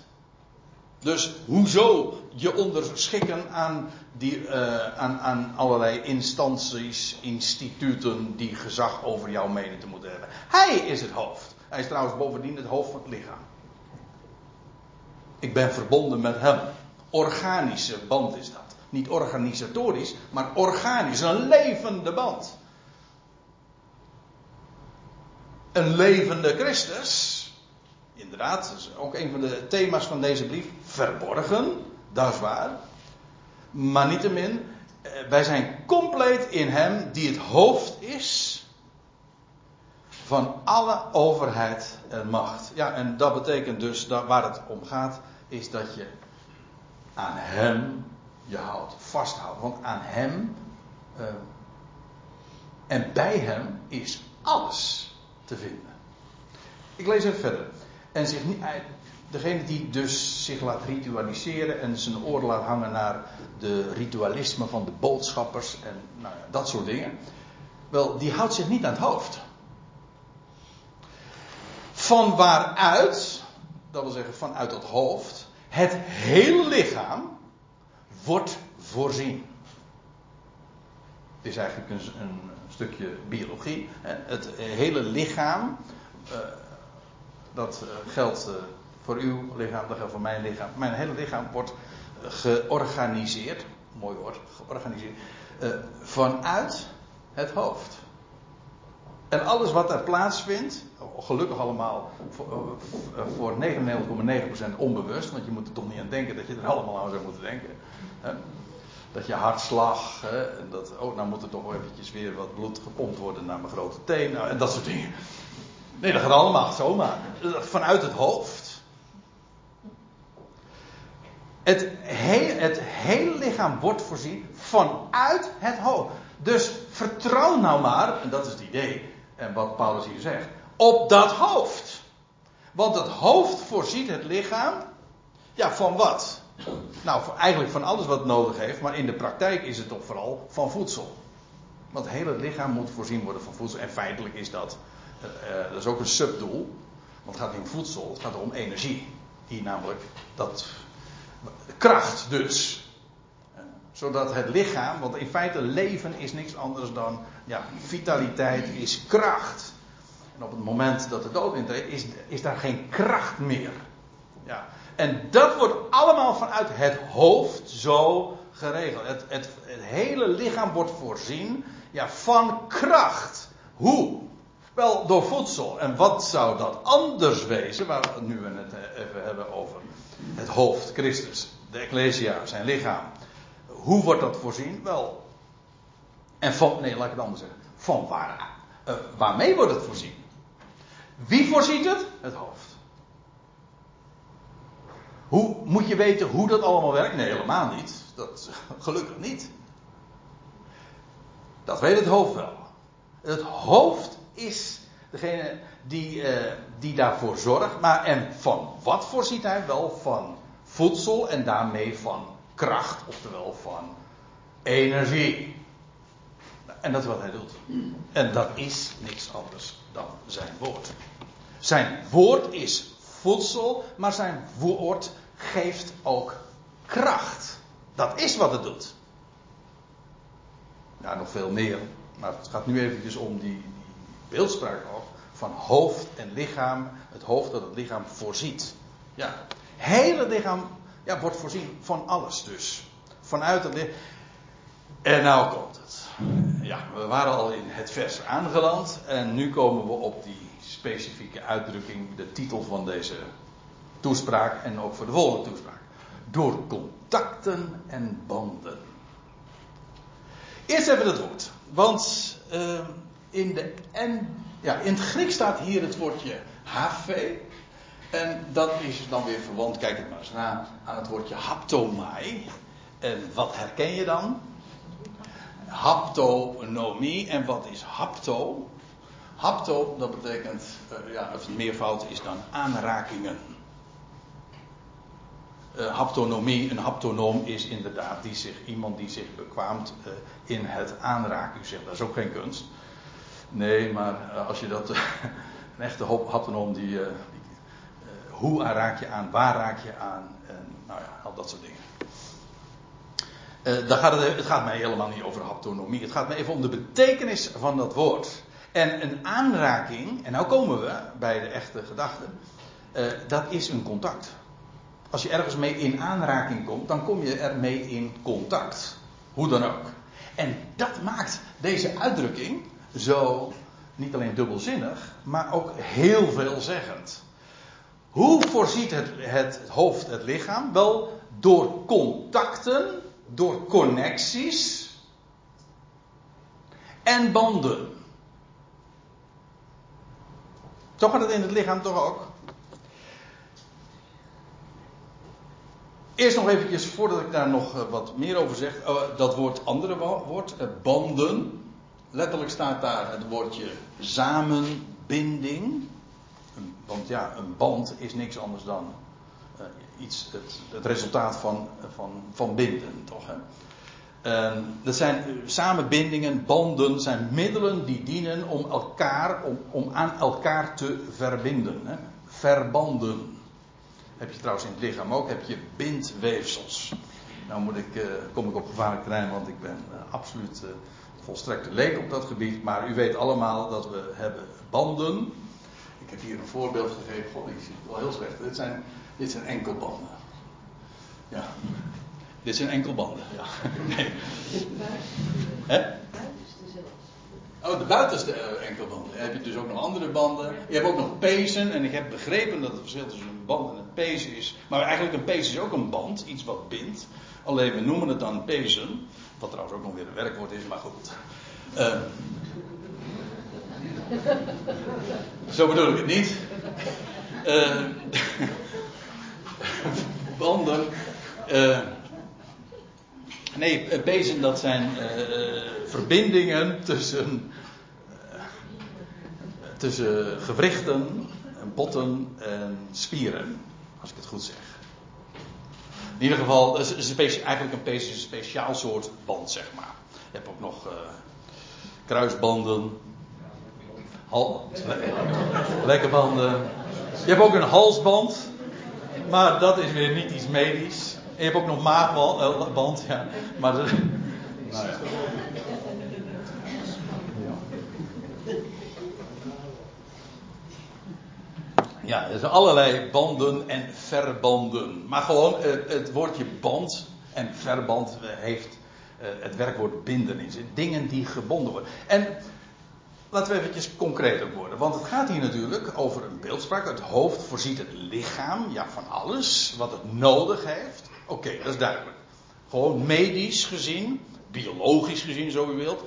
Dus hoezo je onderschikken aan, die, uh, aan, aan allerlei instanties, instituten die gezag over jouw menen te moeten hebben. Hij is het hoofd. Hij is trouwens bovendien het hoofd van het lichaam. Ik ben verbonden met hem. Organische band is dat. Niet organisatorisch, maar organisch. Een levende band. een levende Christus. Inderdaad, is ook een van de thema's van deze brief. Verborgen, dat is waar. Maar niettemin, eh, wij zijn compleet in Hem die het hoofd is van alle overheid en macht. Ja, en dat betekent dus dat waar het om gaat, is dat je aan Hem je houdt, vasthoudt. Want aan Hem uh, en bij Hem is alles te vinden. Ik lees even verder. En zich niet, degene die dus zich laat ritualiseren en zijn oren laat hangen naar de ritualisme van de boodschappers en nou ja, dat soort dingen. Wel, die houdt zich niet aan het hoofd. Van waaruit, dat wil zeggen vanuit het hoofd, het hele lichaam wordt voorzien. Het is eigenlijk een, een stukje biologie. Het hele lichaam, eh, dat eh, geldt eh, voor uw lichaam, dat geldt voor mijn lichaam. Mijn hele lichaam wordt georganiseerd, mooi woord, georganiseerd, vanuit het hoofd. En alles wat er plaatsvindt, gelukkig allemaal voor 99,9% onbewust, want je moet er toch niet aan denken dat je er allemaal aan zou moeten denken dat je hartslag, en dat, oh, nou moet er toch eventjes weer wat bloed gepompt worden naar mijn grote teen, nou, en dat soort dingen. Nee, dat gaat allemaal zomaar. Vanuit het hoofd. Het, het hele lichaam wordt voorzien vanuit het hoofd. Dus vertrouw nou maar, en dat is het idee, en wat Paulus hier zegt, op dat hoofd. Want het hoofd voorziet het lichaam, ja, van wat? Nou, eigenlijk van alles wat het nodig heeft, maar in de praktijk is het toch vooral van voedsel. Want het hele lichaam moet voorzien worden van voedsel. En feitelijk is dat, uh, dat is ook een subdoel. Want het gaat niet om voedsel, het gaat om energie. Hier namelijk dat kracht dus. Zodat het lichaam, want in feite leven is niks anders dan ja, vitaliteit is kracht. En op het moment dat de dood intreedt, is, is daar geen kracht meer. Ja, en dat wordt allemaal vanuit het hoofd zo geregeld. Het, het, het hele lichaam wordt voorzien ja, van kracht. Hoe? Wel door voedsel. En wat zou dat anders wezen, waar we nu het eh, even hebben over het hoofd, Christus, de Ecclesia, zijn lichaam. Hoe wordt dat voorzien? Wel, En van, nee, laat ik het anders zeggen. Van waar, uh, waarmee wordt het voorzien? Wie voorziet het? Het hoofd. Hoe moet je weten hoe dat allemaal werkt? Nee, helemaal niet. Dat, gelukkig niet. Dat weet het hoofd wel. Het hoofd is degene die, uh, die daarvoor zorgt. Maar en van wat voorziet hij? Wel van voedsel en daarmee van kracht, oftewel van energie. En dat is wat hij doet. En dat is niks anders dan zijn woord. Zijn woord is voedsel, maar zijn woord geeft ook kracht. Dat is wat het doet. Ja, nog veel meer. Maar het gaat nu eventjes om die, beeldspraak nog van hoofd en lichaam. Het hoofd dat het lichaam voorziet. Ja, hele lichaam ja, wordt voorzien van alles dus. Vanuit het lichaam. En nou komt het. Ja, we waren al in het vers aangeland. En nu komen we op die specifieke uitdrukking, de titel van deze toespraak en ook voor de volgende toespraak. Door contacten en banden. Eerst even het woord. Want uh, in, de, en, ja, in het Grieks staat hier het woordje hv. En dat is dan weer verwant, kijk het maar eens na, aan het woordje haptomai. En wat herken je dan? Haptonomie. En wat is hapto? Hapto, dat betekent, uh, ja, of het meervoud is dan aanrakingen. Uh, haptonomie, een haptonoom is inderdaad die zich, iemand die zich bekwaamt uh, in het aanraken. U zegt, dat is ook geen kunst. Nee, maar als je dat, een echte haptonoom die hoe raak je aan, waar raak je aan, en nou ja, al dat soort dingen. Uh, gaat het, het gaat mij helemaal niet over haptonomie. Het gaat mij even om de betekenis van dat woord. En een aanraking, en nou komen we bij de echte gedachte, uh, dat is een contact. Als je ergens mee in aanraking komt, dan kom je ermee in contact. Hoe dan ook. En dat maakt deze uitdrukking zo niet alleen dubbelzinnig, maar ook heel veelzeggend. Hoe voorziet het, het, hoofd het lichaam? Wel door contacten, door connecties en banden. Toch gaat het in het lichaam toch ook? Eerst nog eventjes, voordat ik daar nog eh, wat meer over zeg, oh, dat woord andere woord, eh, banden. Letterlijk staat daar het woordje samenbinding. Want ja, een band is niks anders dan uh, iets, het, het, resultaat van, van, van binden, toch? Hè? Uh, dat zijn samenbindingen, banden, zijn middelen die dienen om elkaar, om, om aan elkaar te verbinden. Hè? Verbanden. Heb je trouwens in het lichaam ook, heb je bindweefsels. Nou moet ik, uh, kom ik op gevaarlijk terrein, want ik ben absoluut volstrekte leek op dat gebied. Maar u weet allemaal dat we hebben banden ik heb hier een voorbeeld gegeven. God, ik zie het wel heel slecht. Dit zijn, dit zijn enkelbanden. Ja. Dit zijn enkelbanden, ja. Nee. Hè? Oh, de buitenste eh, enkelbanden. Dan heb je dus ook nog andere banden. Je hebt ook nog pezen. En ik heb begrepen dat het verschil tussen een band en een pezen is. Maar eigenlijk een pezen is ook een band. Iets wat bindt. Alleen we noemen het dan pezen. Wat trouwens ook nog weer een werkwoord is, maar goed. Uh, zo bedoel ik het niet. Uh, banden. Uh, nee, bezen dat zijn verbindingen tussen, tussen gewrichten, en botten en spieren. Als ik het goed zeg. In ieder geval, is, is eigenlijk een een speciaal soort band, zeg maar. Je hebt ook nog kruisbanden, Hal, lekker banden. Je hebt ook een halsband. Maar dat is weer niet iets medisch. En je hebt ook nog maagband, eh, ja. Maar nou ja. Ja, er zijn allerlei banden en verbanden. Maar gewoon het, woordje band en verband heeft eh, het werkwoord binden in zit. Dingen die gebonden worden. En laten we eventjes concreter worden. Want het gaat hier natuurlijk over een beeldspraak. Het hoofd voorziet het lichaam ja, van alles wat het nodig heeft. Oké, dat is duidelijk. Gewoon medisch gezien, biologisch gezien, zo u wilt.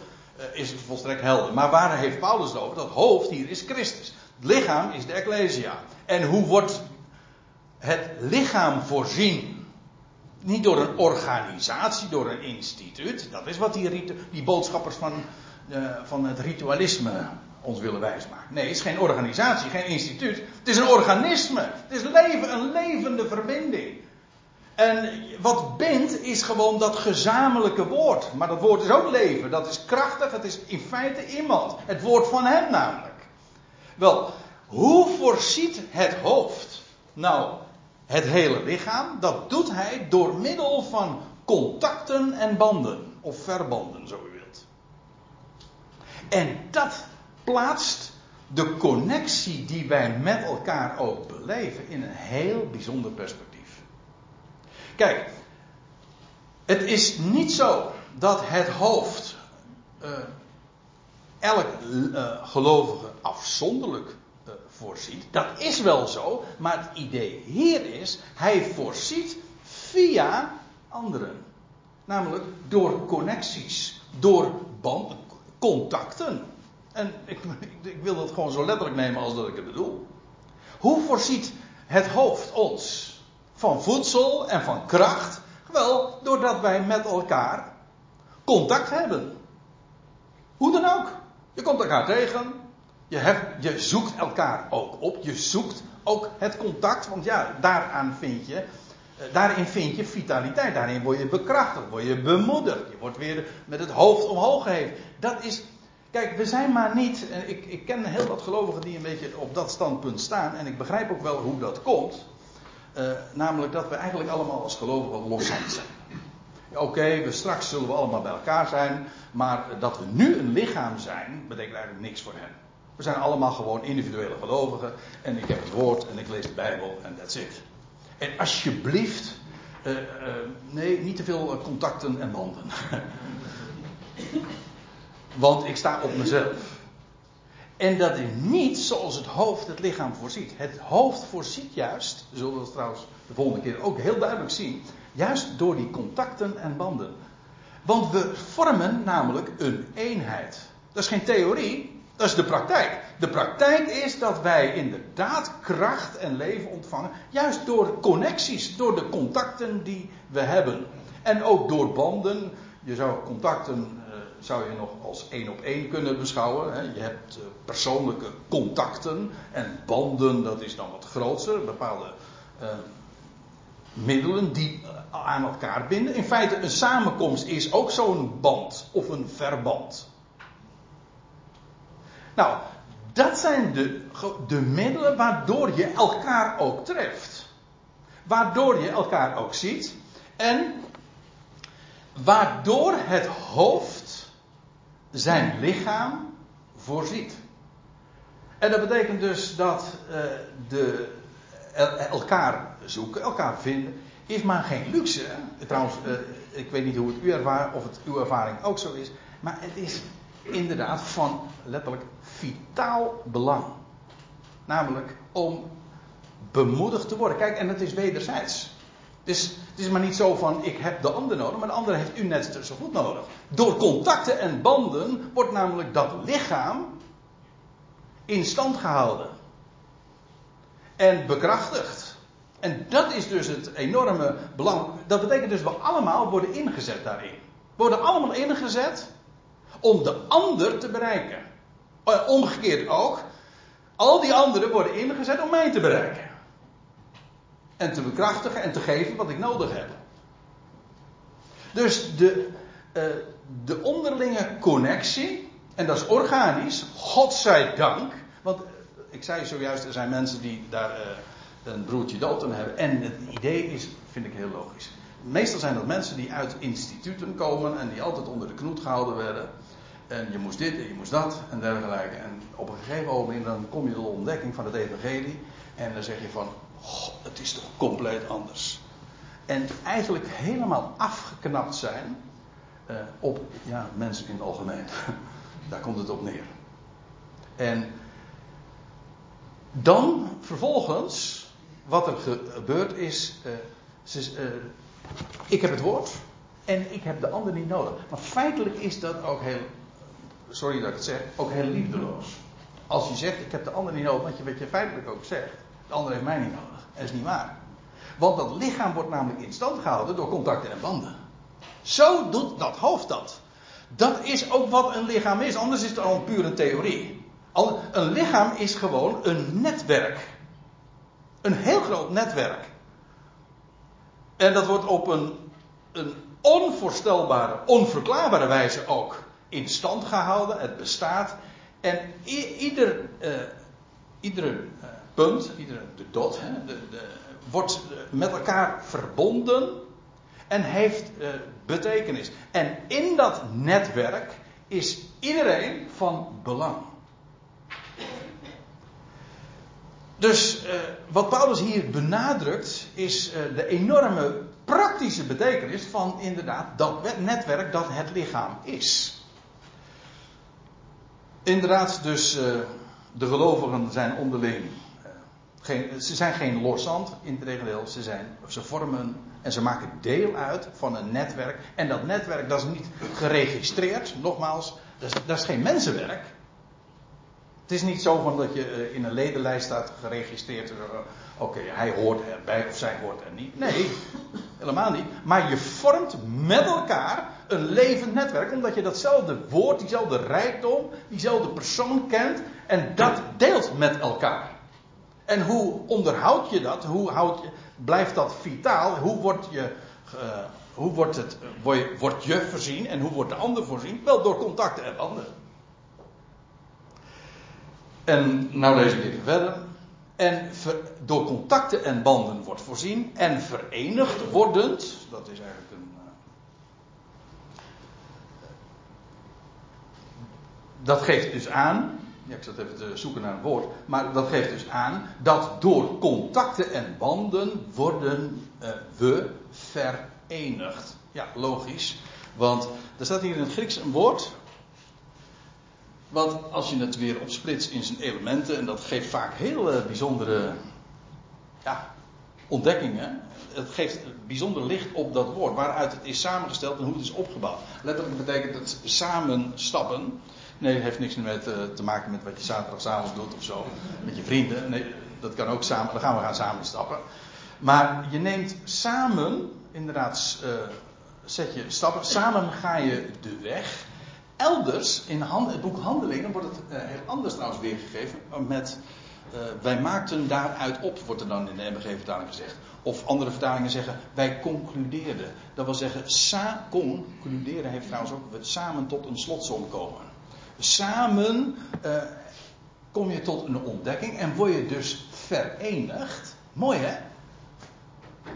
is het volstrekt helder. Maar waar heeft Paulus het over? Dat hoofd hier is Christus. Het lichaam is de Ecclesia. En hoe wordt het lichaam voorzien? Niet door een organisatie, door een instituut. Dat is wat die, die boodschappers van, uh, van het ritualisme ons willen wijsmaken. Nee, het is geen organisatie, geen instituut. Het is een organisme. Het is leven, een levende verbinding. En wat bindt is gewoon dat gezamenlijke woord. Maar dat woord is ook leven. Dat is krachtig. Het is in feite iemand. Het woord van hem namelijk. Wel, hoe voorziet het hoofd nou het hele lichaam? Dat doet hij door middel van contacten en banden. Of verbanden, zo u. En dat plaatst de connectie die wij met elkaar ook beleven in een heel bijzonder perspectief. Kijk, het is niet zo dat het hoofd uh, elk uh, gelovige afzonderlijk uh, voorziet. Dat is wel zo, maar het idee hier is, hij voorziet via anderen. Namelijk door connecties, door band, contacten. En ik, ik, wil dat gewoon zo letterlijk nemen als dat ik het bedoel. Hoe voorziet het hoofd ons van voedsel en van kracht? Wel, doordat wij met elkaar contact hebben. Hoe dan ook. Je komt elkaar tegen. Je, hebt, je zoekt elkaar ook op. Je zoekt ook het contact. Want ja, daaraan vind je, daarin vind je vitaliteit. Daarin word je bekrachtigd. Word je bemoedigd. Je wordt weer met het hoofd omhoog geheven. Dat is Kijk, we zijn maar niet. Ik, ik ken heel wat gelovigen die een beetje op dat standpunt staan. En ik begrijp ook wel hoe dat komt. Uh, namelijk dat we eigenlijk allemaal als gelovigen loszand zijn. Oké, we straks zullen we allemaal bij elkaar zijn. Maar dat we nu een lichaam zijn, betekent eigenlijk niks voor hen. We zijn allemaal gewoon individuele gelovigen. En ik heb het woord en ik lees de Bijbel en that's it. En alsjeblieft, uh, uh, nee, niet te veel contacten en banden. Want ik sta op mezelf. En dat is niet zoals het hoofd het lichaam voorziet. Het hoofd voorziet juist, we zullen dat trouwens de volgende keer ook heel duidelijk zien, juist door die contacten en banden. Want we vormen namelijk een eenheid. Dat is geen theorie, dat is de praktijk. De praktijk is dat wij inderdaad kracht en leven ontvangen, juist door connecties, door de contacten die we hebben. En ook door banden. Je zou contacten zou je nog als één op één kunnen beschouwen. Je hebt eh, persoonlijke contacten en banden, dat is dan wat groter. Bepaalde uh, middelen die eh, aan elkaar binden. In feite, een samenkomst is ook zo'n band of een verband. Nou, dat zijn de, de middelen waardoor je elkaar ook treft. Waardoor je elkaar ook ziet. En waardoor het hoofd zijn lichaam voorziet. En dat betekent dus dat uh, de, elkaar zoeken, elkaar vinden, is maar geen luxe. Trouwens, uh, ik weet niet hoe het u of het uw ervaring ook zo is, maar het is inderdaad van letterlijk vitaal belang. Namelijk om bemoedigd te worden. Kijk, en het is wederzijds. Dus het is maar niet zo van ik heb de ander nodig, maar de ander heeft u net zo goed nodig. Door contacten en banden wordt namelijk dat lichaam in stand gehouden. En bekrachtigd. En dat is dus het enorme belang. Dat betekent dus we allemaal worden ingezet daarin. We worden allemaal ingezet om de ander te bereiken. Eh, omgekeerd ook. Al die anderen worden ingezet om mij te bereiken en te bekrachtigen en te geven wat ik nodig heb. Dus de, uh, de onderlinge connectie, en dat is organisch, God zij dank. Want uh, ik zei zojuist, er zijn mensen die daar een broertje dood aan hebben. En het idee is, vind ik heel logisch. Meestal zijn dat mensen die uit instituten komen en die altijd onder de knoet gehouden werden. En je moest dit en je moest dat en dergelijke. En op een gegeven moment dan kom je tot de ontdekking van het evangelie. En dan zeg je van, het is toch compleet anders. En eigenlijk helemaal afgeknapt zijn uh, op ja, mensen in het algemeen. Daar komt het op neer. En dan vervolgens, wat er gebeurt is, uh, ze, uh, ik heb het woord en ik heb de ander niet nodig. Maar feitelijk is dat ook heel sorry dat ik het zeg, ook heel liefdeloos. Als je zegt, ik heb de ander niet nodig, want je, je feitelijk ook zegt, de ander heeft mij niet nodig. Dat is niet waar. Want dat lichaam wordt namelijk in stand gehouden door contacten en banden. Zo doet dat hoofd dat. Dat is ook wat een lichaam is, anders is het al een theorie. Een lichaam is gewoon een netwerk. Een heel groot netwerk. En dat wordt op een, een onvoorstelbare, onverklaarbare wijze ook in stand gehouden. Het bestaat. En ieder, iedere uh, punt, iedere de dot, hè, de, de, wordt met elkaar verbonden en heeft betekenis. En in dat netwerk is iedereen van belang. Dus uh, wat Paulus hier benadrukt is uh, de enorme praktische betekenis van inderdaad dat netwerk dat het lichaam is. Inderdaad, dus uh, de gelovigen zijn onderling. Geen, ze zijn geen loszand, integendeel, ze, zijn, ze vormen en ze maken deel uit van een netwerk. En dat netwerk dat is niet geregistreerd, nogmaals, dat is, dat is geen mensenwerk. Het is niet zo van dat je eh, in een ledenlijst staat geregistreerd. Uh, Oké, okay, hij hoort erbij of zij hoort er niet. Nee, helemaal niet. Maar je vormt met elkaar een levend netwerk. Omdat je datzelfde woord, diezelfde rijkdom, diezelfde persoon kent. En dat deelt met elkaar. En hoe onderhoud je dat? Hoe houd je, blijft dat vitaal? Hoe wordt je, uh, hoe wordt, het, word je, wordt je voorzien en hoe wordt de ander voorzien? Wel door contacten en banden. En nou lees ik even verder. En door contacten en banden wordt voorzien. En verenigd wordend. Dat is eigenlijk een. Uh, dat geeft dus aan. Ja, ik zat even te zoeken naar een woord. Maar dat geeft dus aan dat door contacten en banden worden uh, we verenigd. Ja, logisch. Want er staat hier in het Grieks een woord. Want als je het weer opsplitst in zijn elementen, en dat geeft vaak heel uh, bijzondere ja, ontdekkingen. Het geeft bijzonder licht op dat woord, waaruit het is samengesteld en hoe het is opgebouwd. Letterlijk betekent het samen stappen. Nee, het heeft niks met, uh, te maken met wat je zaterdagavond doet of zo. Met je vrienden. Nee, dat kan ook samen. Dan gaan we gaan samen stappen. Maar je neemt samen, inderdaad, uh, zet je stappen. Samen ga je de weg. Elders in het boek Handelingen wordt het uh, heel anders trouwens weergegeven. Met uh, wij maakten daaruit op, wordt er dan in de MBG-vertaling gezegd. Of andere vertalingen zeggen wij concludeerden. Dat wil zeggen, sa concluderen heeft trouwens ook samen tot een slotsom komen. Samen uh, kom je tot een ontdekking en word je dus verenigd. Mooi hè?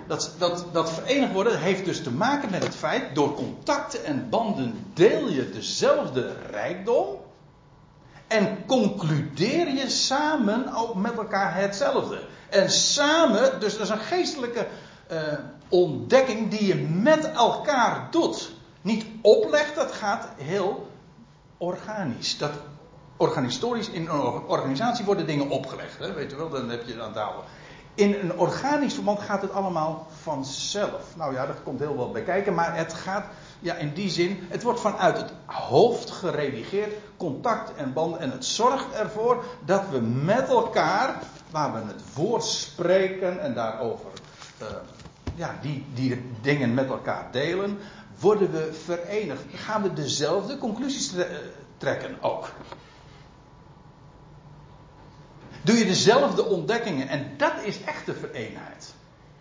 Dat, dat, dat verenigd worden heeft dus te maken met het feit, door contacten en banden deel je dezelfde rijkdom. En concludeer je samen ook met elkaar hetzelfde. En samen, dus dat is een geestelijke uh, ontdekking die je met elkaar doet. Niet oplegt, dat gaat heel organisch. Dat organisatorisch, in een organisatie worden dingen opgelegd. Hè? Weet je wel, dan heb je aan tafel. In een organisch verband gaat het allemaal vanzelf. Nou ja, dat komt heel wat bij kijken, maar het gaat, ja, in die zin, het wordt vanuit het hoofd geredigeerd, contact en band, en het zorgt ervoor dat we met elkaar, waar we het woord spreken en daarover, uh, ja, die, die dingen met elkaar delen, worden we verenigd. Gaan we dezelfde conclusies trekken ook doe je dezelfde ontdekkingen. En dat is echte vereenheid.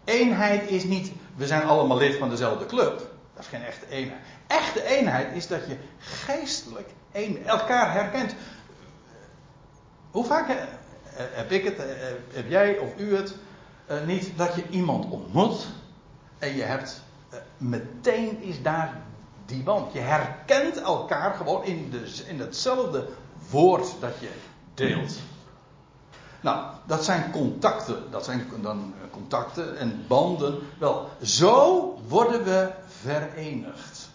Eenheid is niet, we zijn allemaal lid van dezelfde club. Dat is geen echte eenheid. Echte eenheid is dat je geestelijk een, elkaar herkent. Hoe vaak heb ik het, heb jij of u het niet dat je iemand ontmoet en je hebt meteen is daar die band. Je herkent elkaar gewoon in, de, in hetzelfde woord dat je deelt. Nou, dat zijn contacten. Dat zijn dan contacten en banden. Wel, zo worden we verenigd.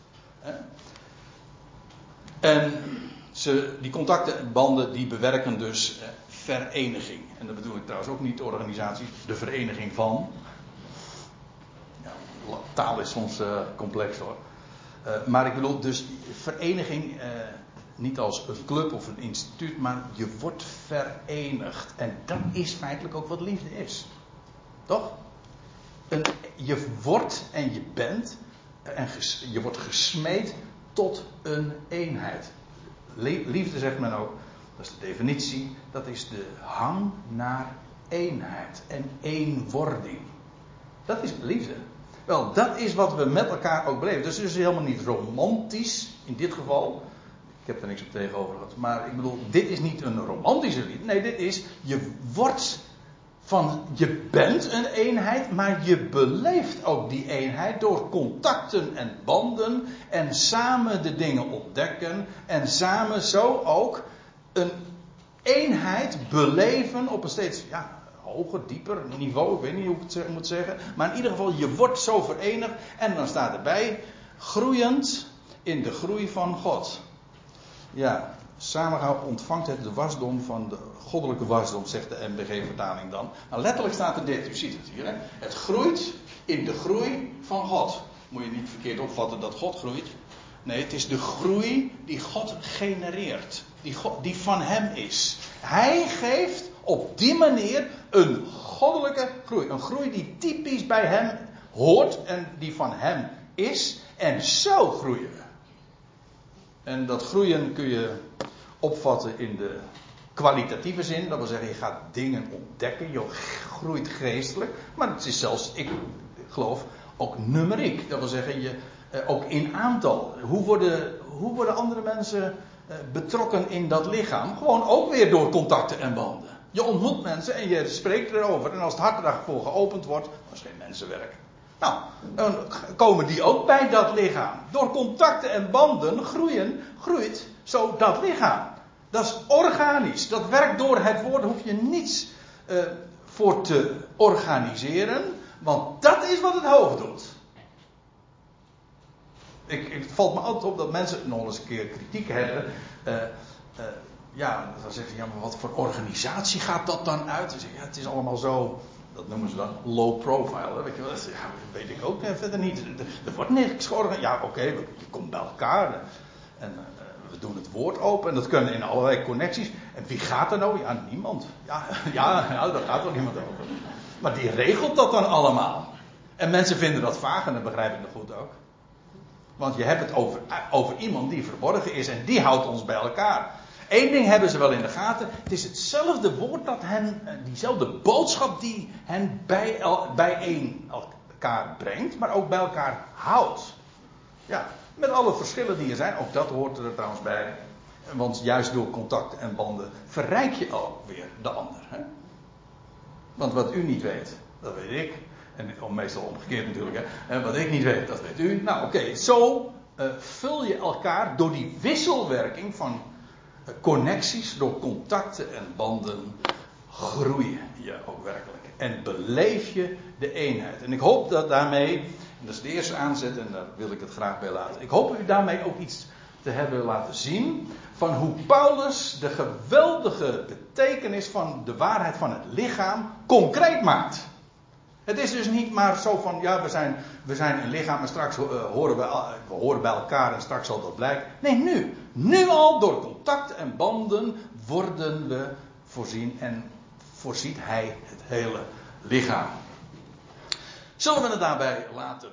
En ze, die contacten en banden die bewerken dus vereniging. En dat bedoel ik trouwens ook niet organisatie, de vereniging van. Ja, taal is soms uh, complex hoor. Maar ik bedoel dus vereniging. Niet als een club of een instituut, maar je wordt verenigd. En dat is feitelijk ook wat liefde is. Toch? Je wordt en je bent en je wordt gesmeed tot een eenheid. Liefde zegt men ook, dat is de definitie, dat is de hang naar eenheid en eenwording. Dat is liefde. Wel, dat is wat we met elkaar ook beleven. Dus het is helemaal niet romantisch in dit geval. Ik heb er niks op tegenover gehad. Maar ik bedoel, dit is niet een romantische liefde. Nee, dit is, je wordt van, je bent een eenheid, maar je beleeft ook die eenheid door contacten en banden en samen de dingen ontdekken en samen zo ook een eenheid beleven op een steeds ja, hoger, dieper niveau. Ik weet niet hoe ik het moet zeggen. Maar in ieder geval, je wordt zo verenigd. En dan staat erbij, groeiend in de groei van God. Ja, samengaan ontvangt het de wasdom van de goddelijke wasdom, zegt de MBG-vertaling dan. Nou, letterlijk staat er dit, u ziet het hier. Hè? Het groeit in de groei van God. Moet je niet verkeerd opvatten dat God groeit. Nee, het is de groei die God genereert. Die, die van Hem is. Hij geeft op die manier een goddelijke groei. Een groei die typisch bij Hem hoort en die van Hem is. En zo groeien we. En dat groeien kun je opvatten in de kwalitatieve zin. Dat wil zeggen, je gaat dingen ontdekken. Je groeit geestelijk. Maar het is zelfs, ik geloof, ook numeriek. Dat wil zeggen, je, eh, ook in aantal. Hoe worden, hoe worden andere mensen eh, betrokken in dat lichaam? Gewoon ook weer door contacten en banden. Je ontmoet mensen en je spreekt erover. En als het hart daarvoor geopend wordt, dat is geen mensenwerk. Nou, dan komen die ook bij dat lichaam. Door contacten en banden groeien, groeit zo dat lichaam. Dat is organisch. Dat werkt door het woord. Hoef je niets uh, voor te organiseren. Want dat is wat het hoofd doet. Ik, het valt me altijd op dat mensen nog eens een keer kritiek hebben. Uh, uh, ja, dan zeggen ze, ja, maar wat voor organisatie gaat dat dan uit? Zeg ja, het is allemaal zo, dat noemen ze dan low profile. Weet je wel? Ja, weet ik ook verder niet. Er, wordt niks georganiseerd. Ja, oké, okay, je komt bij elkaar. En we doen het woord open en dat kunnen in allerlei connecties. En wie gaat er nou? Ja, niemand. Ja, ja, ja daar gaat toch niemand over. Maar die regelt dat dan allemaal. En mensen vinden dat vaag en dat begrijp ik nog goed ook. Want je hebt het over, over iemand die verborgen is en die houdt ons bij elkaar. Eén ding hebben ze wel in de gaten. Het is hetzelfde woord dat hen, diezelfde boodschap die hen bij, bijeen elkaar brengt, maar ook bij elkaar houdt. Ja, met alle verschillen die er zijn, ook dat hoort er trouwens bij. Want juist door contact en banden verrijk je ook weer de ander. Hè? Want wat u niet weet, dat weet ik. En meestal omgekeerd natuurlijk. Hè? Wat ik niet weet, dat weet u. Nou oké, zo uh, vul je elkaar door die wisselwerking van connecties, door contacten en banden, groeien je ook werkelijk. En beleef je de eenheid. En ik hoop dat daarmee dat is de eerste aanzet en daar wil ik het graag bij laten. Ik hoop u daarmee ook iets te hebben laten zien van hoe Paulus de geweldige betekenis van de waarheid van het lichaam concreet maakt. Het is dus niet maar zo van, ja, we zijn, we zijn een lichaam en straks uh, horen we, we horen bij elkaar en straks zal dat blijken. Nee, nu. Nu al door contact en banden worden we voorzien en voorziet hij het hele lichaam. Zullen we het daarbij laten?